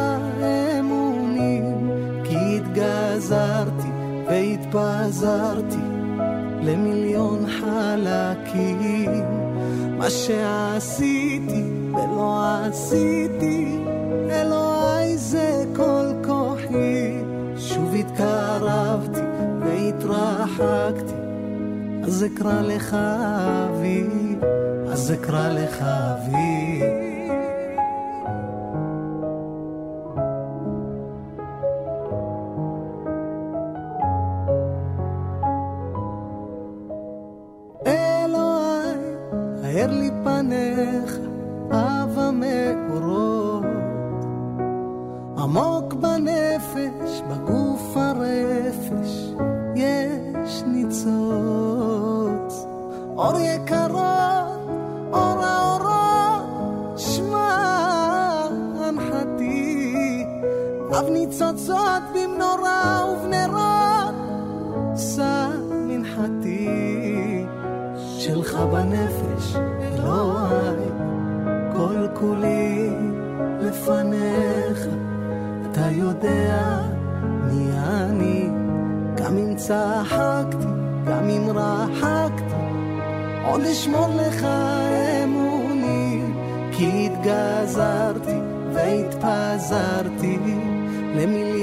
אמונים, כי התגזרתי והתפזרתי למיליון חלקים. מה שעשיתי ולא עשיתי, אלוהי זה כל כוחי. שוב התקרבתי והתרחקתי, אז אקרא לך אבי, אז אקרא לך אבי.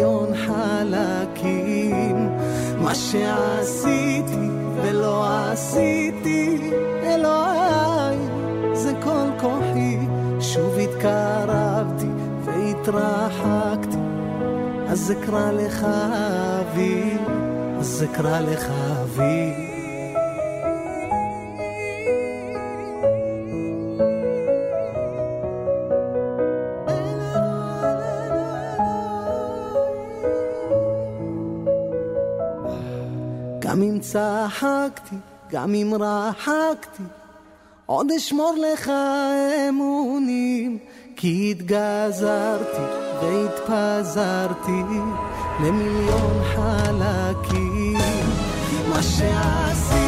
למיליון חלקים. מה שעשיתי ולא עשיתי, אלוהי, זה כל כוחי. שוב התקרבתי והתרחקתי, אז אקרא לך אבי, אז אקרא לך אבי. צחקתי, גם אם רחקתי, עוד אשמור לך אמונים, כי התגזרתי והתפזרתי למיליון חלקים. מה שעשיתי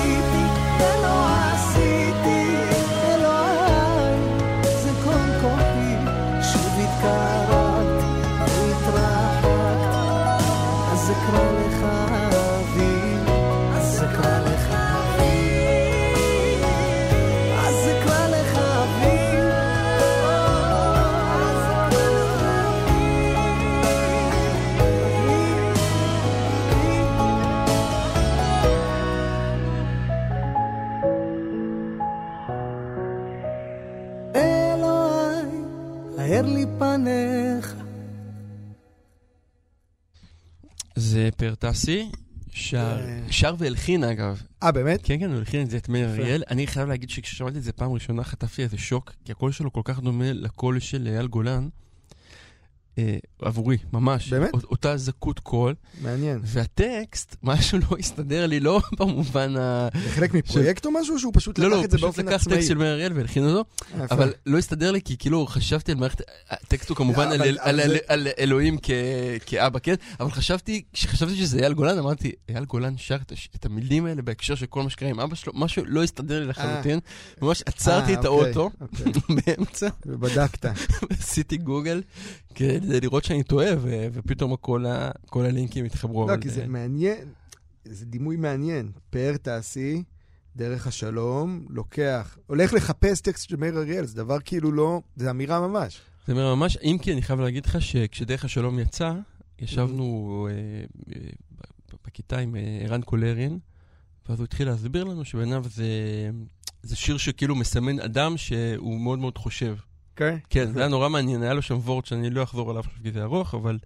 פרטסי, שר, אה. שר והלחין אגב. אה, באמת? כן, כן, הוא הלחין את זה, את מאיר. אריאל. אני חייב להגיד שכששמעתי את זה פעם ראשונה חטפתי איזה שוק, כי הקול שלו כל כך דומה לקול של אייל גולן. אה, עבורי, ממש. באמת? אות- אותה זכות קול. מעניין. והטקסט, משהו לא הסתדר לי, לא במובן ה... זה חלק מפרויקט או משהו, שהוא פשוט לא, לקח לא, את זה פשוט באופן לקח עצמאי? טקסט של מאיר אריאל והלחין אותו, אה. אבל לא הסתדר לי, כי כאילו חשבתי על מערכת, הטקסט הוא כמובן לא, על- על- אבל זה- על אלוהים כ- כאבא, כן? אבל חשבתי, כשחשבתי שזה אייל גולן, אמרתי, אייל גולן שר את את המילים האלה בהקשר של כל מה שקרה עם אבא שלו, משהו לא הסתדר לי לחלוטין, ממש עצרתי אה, את אוקיי, האוטו אוקיי. באמצע, ובדקת. עשיתי גוגל כדי לראות שאני טועה, ו- ופתאום כל ה- כל הלינקים התחברו. לא, אבל, כי זה מעניין, זה דימוי מעניין. פאר תעשי, דרך השלום, לוקח, הולך לחפש טקסט של מאיר אריאל, זה דבר כאילו לא, זה אמירה ממש. זה אומר ממש, אם כי אני חייב להגיד לך שכשדרך השלום יצא, ישבנו אה, אה, בכיתה עם אה, ערן קולרין, ואז הוא התחיל להסביר לנו שבעיניו זה, זה שיר שכאילו מסמן אדם שהוא מאוד מאוד חושב. כן? כן, זה היה נורא מעניין, היה לו שם וורד שאני לא אחזור עליו עכשיו כי זה ארוך, אבל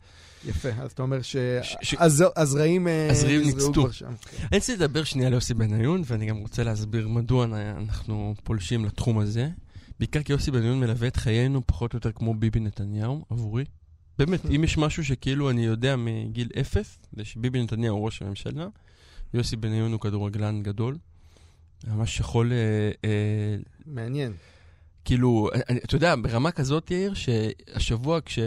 יפה, אז אתה אומר שהזרעים ניצתו. כבר שם. אני רוצה לדבר שנייה על יוסי בניון, ואני גם רוצה להסביר מדוע אנחנו פולשים לתחום הזה. בעיקר כי יוסי בניון מלווה את חיינו פחות או יותר כמו ביבי נתניהו, עבורי. באמת, אם יש משהו שכאילו אני יודע מגיל אפס, זה שביבי נתניהו הוא ראש הממשלה, יוסי בניון הוא כדורגלן גדול. ממש יכול, אה, אה, מעניין. כאילו, אתה יודע, ברמה כזאת, יאיר, שהשבוע כש...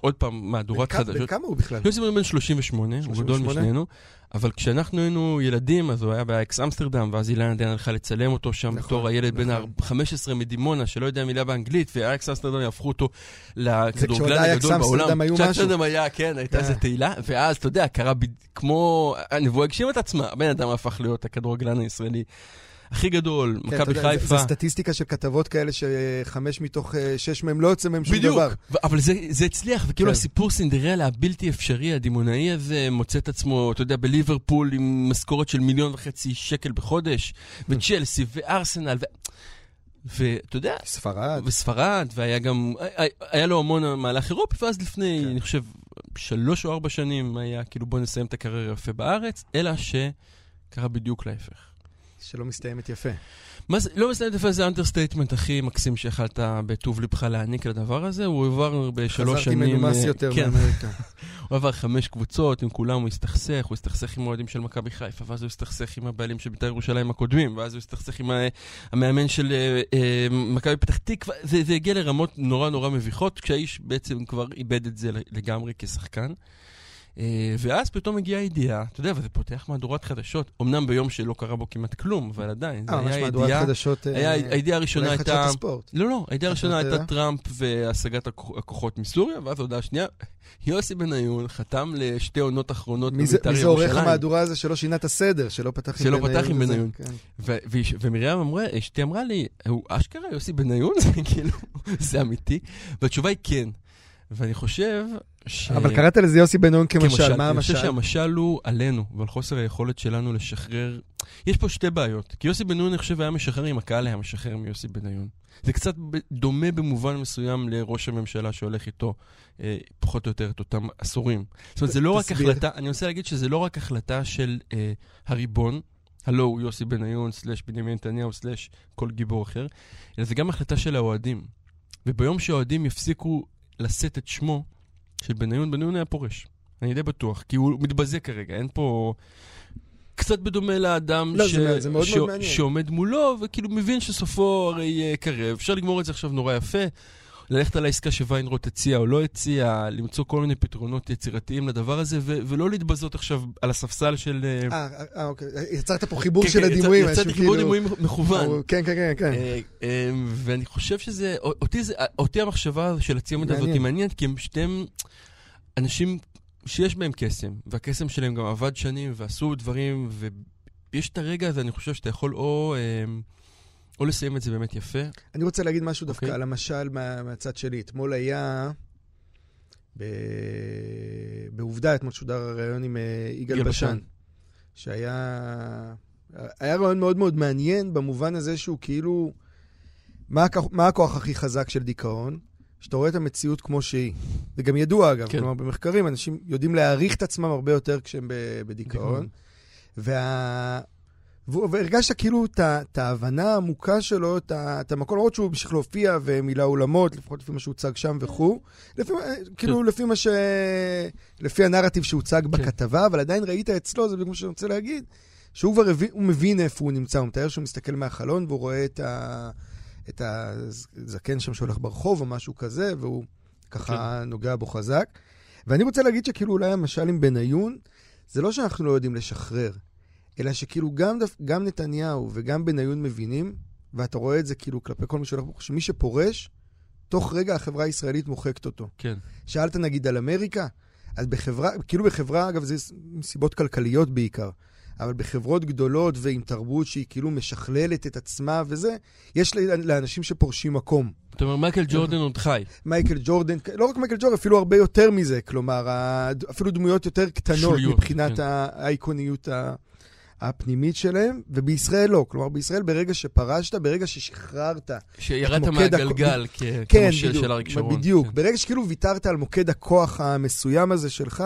עוד פעם, מהדורת בן כ- בן חדשות. כמה הוא בכלל? יוסי בן בן 38, הוא גדול 38? משנינו, אבל כשאנחנו היינו ילדים, אז הוא היה באייאקס אמסטרדם, ואז אילנה דיין הלכה לצלם אותו שם נכון, בתור הילד בן נכון. ה-15 מדימונה, שלא יודע מילה באנגלית, והאייאקס אמסטרדם יהפכו אותו כשעוד לכדורגלן היה הגדול אייאקס בעולם. אמסטרדם היו משהו. כשאמסטרדם היה, כן, הייתה כן. איזה תהילה, ואז, אתה יודע, קרה כמו... הנבואה הגשים את עצמה, הבן אדם הפך להיות הכדורגלן הישראלי הכי גדול, כן, מכבי חיפה. זה סטטיסטיקה של כתבות כאלה שחמש מתוך אה, שש מהם לא יוצא מהם שום בדיוק, דבר. ו- אבל זה, זה הצליח, וכאילו כן. הסיפור סינדרלה הבלתי אפשרי, הדימונאי הזה, מוצא את עצמו, אתה יודע, בליברפול עם משכורת של מיליון וחצי שקל בחודש, וצ'לסי וארסנל, ו... ואתה יודע, ספרד. וספרד, והיה גם, היה- היה לו המון מהלך אירופי, ואז לפני, כן. אני חושב, שלוש או ארבע שנים היה כאילו בוא נסיים את הקריירה יפה בארץ, אלא שקרה בדיוק להפך. שלא מסתיימת יפה. מה זה, לא מסתיים יפה, זה ה understatement הכי מקסים שיכלת בטוב לבך להעניק לדבר הזה. הוא עבר בשלוש חזרתי שנים... מנומס אה, יותר כן, מאמריקה. הוא עבר חמש קבוצות, עם כולם הוא הסתכסך, הוא הסתכסך עם האוהדים של מכבי חיפה, ואז הוא הסתכסך עם הבעלים של בית"ר ירושלים הקודמים, ואז הוא הסתכסך עם המאמן של אה, אה, מכבי פתח תקווה. זה, זה הגיע לרמות נורא נורא מביכות, כשהאיש בעצם כבר איבד את זה לגמרי כשחקן. אה, ואז פתאום הגיעה הידיעה, אתה יודע, וזה פותח מהדורת חדשות, אמנם ביום שלא קרה בו כמעט כלום, אבל עדיין, זה אה, ממש היה מהדורת ידיעה... חדשות. אה, היה, הידיעה הראשונה הייתה... הספורט. לא, לא, הידיעה הראשונה הייתה הידיעה? טראמפ והשגת הכ- הכוחות מסוריה, ואז ההודעה השנייה, יוסי בניון חתם לשתי עונות אחרונות בבית"ר מי זה עורך ירושלים. המהדורה הזה שלא שינה את הסדר, שלא פתח עם שלא בניון? פתח עם? בניון. כן. ומרים אמרה, אשתי אמרה לי, הוא אשכרה יוסי בניון? זה כאילו, זה אמיתי? והתשובה היא כן. ואני חושב ש... אבל קראת לזה יוסי בניון כמשל, מה אני המשל? חושב שהמשל הוא עלינו, ועל חוסר היכולת שלנו לשחרר. יש פה שתי בעיות. כי יוסי בניון, אני חושב, היה משחרר אם הקהל היה משחרר מיוסי בניון. זה קצת דומה במובן מסוים לראש הממשלה שהולך איתו, אה, פחות או יותר, את אותם עשורים. זאת אומרת, זה לא רק תסביר. החלטה, אני רוצה להגיד שזה לא רק החלטה של אה, הריבון, הלו הוא יוסי בניון, סלאש בנימין נתניהו, סלאש כל גיבור אחר, אלא זה גם החלטה של האוהדים. וביום שהאוהדים יפסיקו לשאת את שמו של בניון, בניון היה פורש. אני די בטוח, כי הוא מתבזה כרגע, אין פה... קצת בדומה לאדם לא, זה- זה מאוד מאוד מעניין. שעומד מולו, וכאילו מבין שסופו הרי אה, קרב. אפשר לגמור את זה עכשיו נורא יפה, ללכת על העסקה שוויינרוט הציע או לא הציע, למצוא כל מיני פתרונות יצירתיים לדבר הזה, ו- ולא להתבזות עכשיו על הספסל של... אה, אה, אה, אוקיי. יצרת פה חיבור כן, של כן, הדימויים. משהו חיבור כאילו- דימויים מכוון. כן, כן, כן, כן. אה, אה, ואני חושב שזה, אותי, זה, אותי המחשבה של הציונות הזאת. היא מעניינת, כי הם שתיהם אנשים שיש בהם קסם, והקסם שלהם גם עבד שנים, ועשו דברים, ויש את הרגע הזה, אני חושב שאתה יכול או, אה, או לסיים את זה באמת יפה. אני רוצה להגיד משהו דווקא אוקיי. על המשל מה- מהצד שלי. אתמול היה... ב- בעובדה, אתמול שודר הראיון עם אה, יגאל בשן, בשן. שהיה... היה רעיון מאוד מאוד מעניין במובן הזה שהוא כאילו... מה הכוח, מה הכוח הכי חזק של דיכאון? שאתה רואה את המציאות כמו שהיא. זה גם ידוע, אגב. כן. כלומר, במחקרים אנשים יודעים להעריך את עצמם הרבה יותר כשהם בדיכאון. וה... והרגשת כאילו את ההבנה העמוקה שלו, את המקום, למרות שהוא המשיך להופיע ומילא אולמות, לפחות לפי מה שהוצג שם וכו', כאילו לפי מה ש... לפי הנרטיב שהוצג בכתבה, אבל עדיין ראית אצלו, זה בדיוק מה שאני רוצה להגיד, שהוא כבר מבין איפה הוא נמצא, הוא מתאר שהוא מסתכל מהחלון והוא רואה את, ה... את הזקן שם שהולך ברחוב או משהו כזה, והוא ככה נוגע בו חזק. ואני רוצה להגיד שכאילו אולי המשל עם בניון, זה לא שאנחנו לא יודעים לשחרר, אלא שכאילו גם, דף, גם נתניהו וגם בניון מבינים, ואתה רואה את זה כאילו כלפי כל מי שהולך, פה, שמי שפורש, תוך רגע החברה הישראלית מוחקת אותו. כן. שאלת נגיד על אמריקה, אז בחברה, כאילו בחברה, אגב, זה מסיבות כלכליות בעיקר, אבל בחברות גדולות ועם תרבות שהיא כאילו משכללת את עצמה וזה, יש לאנשים שפורשים מקום. אתה אומר, מייקל ג'ורדן עוד חי. מייקל ג'ורדן, לא רק מייקל ג'ורדן, אפילו הרבה יותר מזה, כלומר, אפילו דמויות יותר קטנות שוליות, מבחינת כן. ה- האיקוניות ה- הפנימית שלהם, ובישראל לא. כלומר, בישראל ברגע שפרשת, ברגע ששחררת, שירדת מוקד הכ- מהגלגל כ- כן, כמו של בדיוק, של אריק שרון. בדיוק. כן. ברגע שכאילו ויתרת על מוקד הכוח המסוים הזה שלך,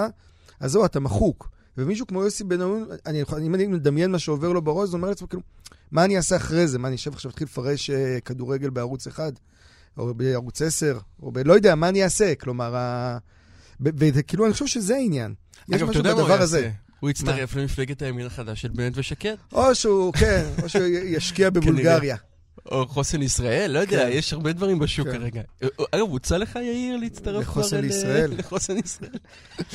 אז זהו, אתה מחוק. ומישהו כמו יוסי בן-נון, אני יכול- אם אני מדמיין מה שעובר לו בראש, זה אומר לעצמו, כאילו, מה אני אעשה אחרי זה? מה, אני אשב עכשיו להתחיל לפרש אה, כדורגל בערוץ אחד? או בערוץ 10? או ב... לא יודע, מה אני אעשה? כלומר, ה... ו- וזה כאילו, אני חושב שזה העניין. יש אגב, משהו הוא בדבר הזה. הוא יצטרף למפלגת הימין החדש של בנט ושקד. או שהוא, כן, או שהוא ישקיע בבולגריה. או חוסן ישראל, לא יודע, כן. יש הרבה דברים בשוק כן. כרגע. אגב, הוצע לך, יאיר, להצטרף לחוסן כבר אל- לישראל. לחוסן ישראל.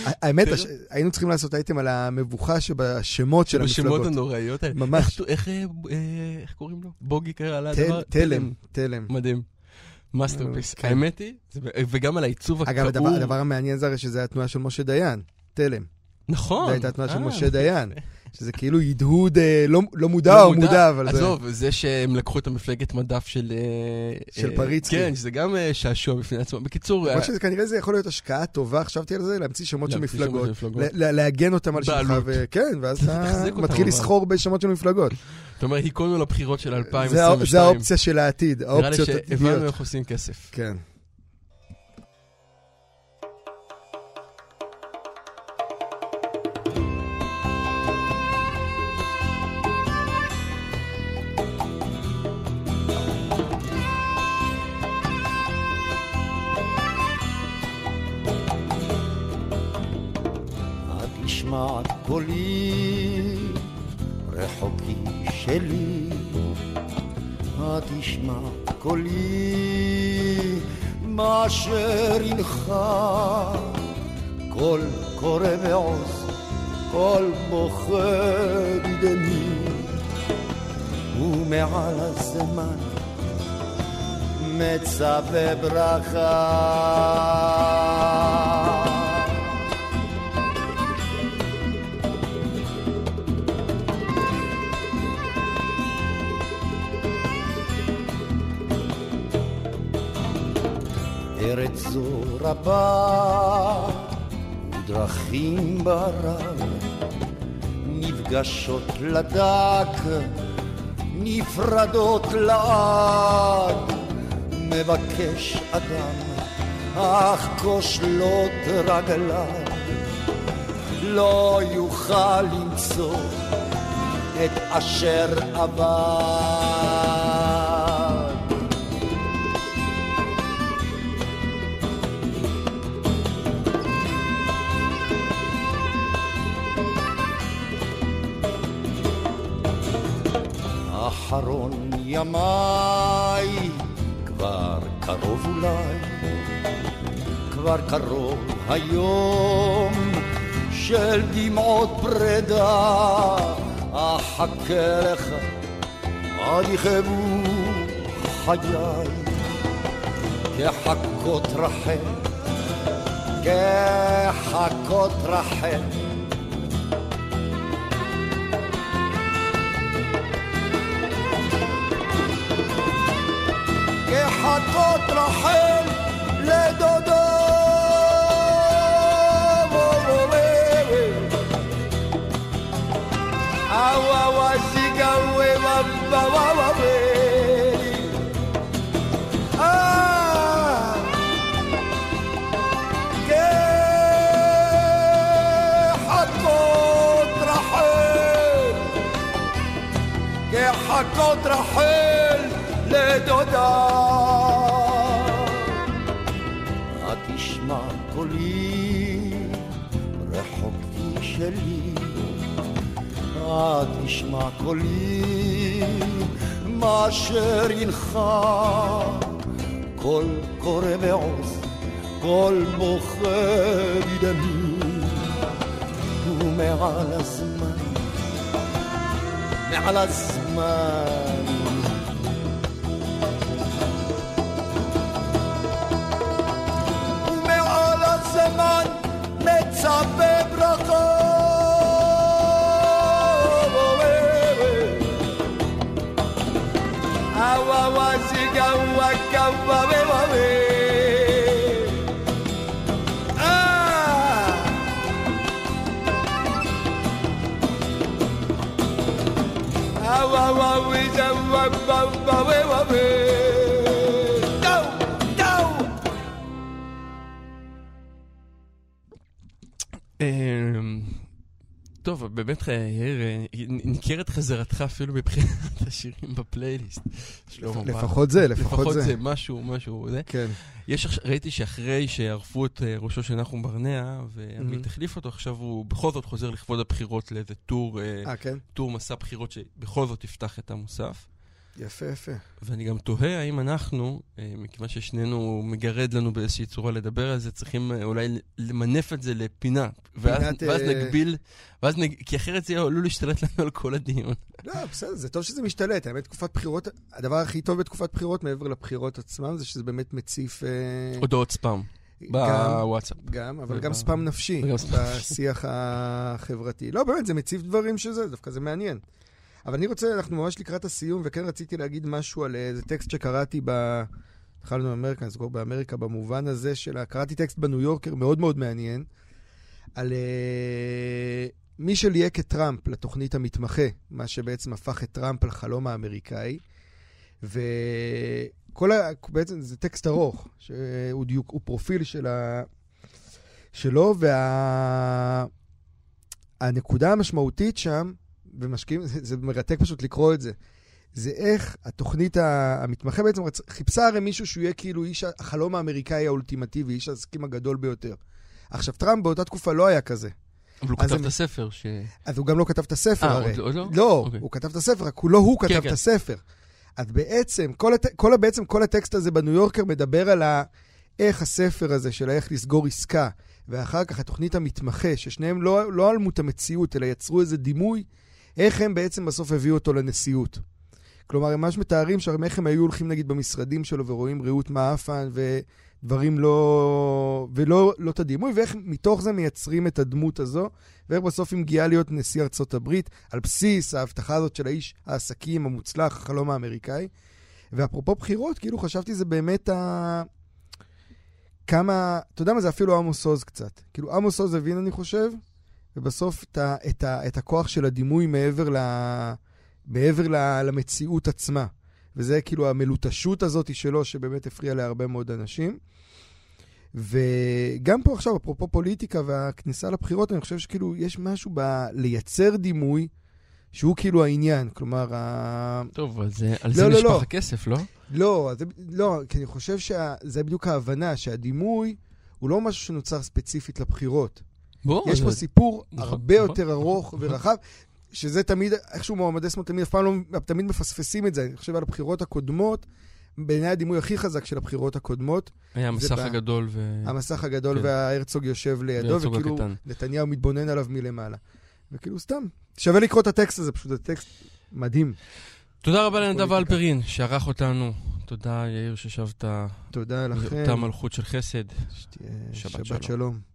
האמת, כן. היינו צריכים לעשות אייטם על המבוכה שבשמות של בשמות המפלגות. הנוראיות האלה. ממש. איך- אה, אה, איך קוראים לו? בוגי קרא על הדבר? תלם, תלם. מדהים. masterpiece. כן. האמת היא, וגם על העיצוב אגב, הדבר, הכאוב. הדבר המעניין זה הרי שזה התנועה של משה דיין, תלם. נכון. זו הייתה התנועה של אה, משה דיין. שזה כאילו הדהוד אה, לא, לא מודע לא או מודע, אבל זה... עזוב, זה שהם לקחו את המפלגת מדף של... אה, של אה, פריצקי. כן, שזה גם אה, שעשוע בפני עצמו. בקיצור, אה, שזה כנראה זה יכול להיות השקעה טובה, חשבתי על זה, להמציא שמות של מפלגות. לעגן אותם על שמך, בעלות. וכן, ואז אתה מתחיל. לסחור בשמות של מפלגות. אתה אומר, היכונו לבחירות של זה הא- 2022. זה האופציה של העתיד, נראה לי האופציות שהבנו. איך עושים כסף. כן. התשמע קולי רחוקי שלי התשמע קולי מאשר הנך קול קורא ועוז קול בוכה בדמי ומעל הזמן מצווה ברכה ארץ זו רבה ודרכים ברב נפגשות לדק נפרדות לעד. מבקש אדם אך כושלות רגליו. לא יוכל למצוא את אשר עבד אחרון ימיי כבר קרוב אולי, כבר קרוב היום של דמעות פרידה, אחכה לך עד יכאבו חיי, כחכות רחל, כחכות רחל. wa wa si ka we wa ba wa wa we. את תשמע קולי מה אשר ינחה קול קורא מעוז קול בוכה בדמי ומעל הזמן מעל הזמן ומעל הזמן מצפה ברכות kawa we wa we Ah Awa wa we za wa ba ba we wa we Go go אמ, טוב, באמת, אה, ניכרת חזרתך אפילו מבחינת השירים בפלייליסט. שלמה, מה? לפחות זה, לפחות לפחות זה. זה, משהו, משהו, זה. כן. יש, ראיתי שאחרי שערפו את אה, ראשו של נחום ברנע, ועמית Mhm. החליף אותו, עכשיו הוא בכל זאת חוזר לכבוד הבחירות לאיזה טור, אה, אה, כן? טור מסע בחירות שבכל זאת יפתח את המוסף. יפה, יפה. ואני גם תוהה האם אנחנו, אה, מכיוון ששנינו מגרד לנו באיזושהי צורה לדבר על זה, צריכים אה, אולי למנף את זה לפינה. ואז, פינת, ואז אה, נגביל, ואז נג... כי אחרת זה עלול להשתלט לנו על כל הדיון. לא, בסדר, זה טוב שזה משתלט. האמת, תקופת בחירות, הדבר הכי טוב בתקופת בחירות, מעבר לבחירות עצמם, זה שזה באמת מציף... אה, הודעות ספאם בוואטסאפ. גם, אבל גם ספאם נפשי בשיח החברתי. לא, באמת, זה מציף דברים שזה, דווקא זה מעניין. אבל אני רוצה, אנחנו ממש לקראת הסיום, וכן רציתי להגיד משהו על איזה טקסט שקראתי ב... התחלנו באמריקה, נסגור באמריקה, במובן הזה של... קראתי טקסט בניו יורקר מאוד מאוד מעניין, על אה, מי שליהק את טראמפ לתוכנית המתמחה, מה שבעצם הפך את טראמפ לחלום האמריקאי. וכל ה... בעצם זה טקסט ארוך, שהוא דיוק, הוא פרופיל של ה... שלו, והנקודה המשמעותית שם, ומשקיעים, זה, זה מרתק פשוט לקרוא את זה, זה איך התוכנית המתמחה בעצם. חיפשה הרי מישהו שהוא יהיה כאילו איש החלום האמריקאי האולטימטיבי, איש העסקים הגדול ביותר. עכשיו, טראמפ באותה תקופה לא היה כזה. אבל הוא כתב הם- את הספר ש... אז הוא גם לא כתב את הספר אה, הרי. עוד- עוד לא? לא, אוקיי. הוא כתב את הספר, רק הוא לא הוא כן, כתב כן. את הספר. אז בעצם, כל, הט... כל, בעצם כל הטקסט הזה בניו יורקר מדבר על ה... איך הספר הזה של איך לסגור עסקה, ואחר כך התוכנית המתמחה, ששניהם לא, לא עלמו את המציאות, אלא יצרו איזה דימוי, איך הם בעצם בסוף הביאו אותו לנשיאות. כלומר, הם ממש מתארים שם איך הם היו הולכים נגיד במשרדים שלו ורואים ריהוט מעפן ודברים לא... ולא לא את הדימוי, ואיך מתוך זה מייצרים את הדמות הזו, ואיך בסוף היא מגיעה להיות נשיא ארצות הברית, על בסיס ההבטחה הזאת של האיש העסקים המוצלח, החלום האמריקאי. ואפרופו בחירות, כאילו חשבתי זה באמת ה... כמה, אתה יודע מה, זה אפילו עמוס עוז קצת. כאילו עמוס עוז הבין, אני חושב, ובסוף את, ה, את, ה, את הכוח של הדימוי מעבר, ל, מעבר ל, למציאות עצמה. וזה כאילו המלוטשות הזאת שלו, שבאמת הפריעה להרבה מאוד אנשים. וגם פה עכשיו, אפרופו פוליטיקה והכניסה לבחירות, אני חושב שכאילו יש משהו ב... לייצר דימוי שהוא כאילו העניין. כלומר. טוב, אז אה, על לא, זה לא, נשפך לא. הכסף, לא? לא, זה, לא, כי אני חושב שזה בדיוק ההבנה, שהדימוי הוא לא משהו שנוצר ספציפית לבחירות. בוא, יש פה סיפור נכון, הרבה נכון. יותר ארוך ורחב, שזה תמיד, איכשהו מועמדי שמאל תמיד אף פעם לא, תמיד מפספסים את זה. אני חושב על הבחירות הקודמות, בעיניי הדימוי הכי חזק של הבחירות הקודמות, היה המסך הגדול ו... המסך הגדול כן. וההרצוג יושב לידו, וכאילו הקטן. נתניהו מתבונן עליו מלמעלה. וכאילו סתם, שווה לקרוא את הטקסט הזה, פשוט זה טקסט מדהים. תודה רבה לנדב. אלפרין, שערך אותנו. תודה, יאיר, ששבת תודה לכם. מאותה מלכות של חסד. שבת שבת שלום. שלום.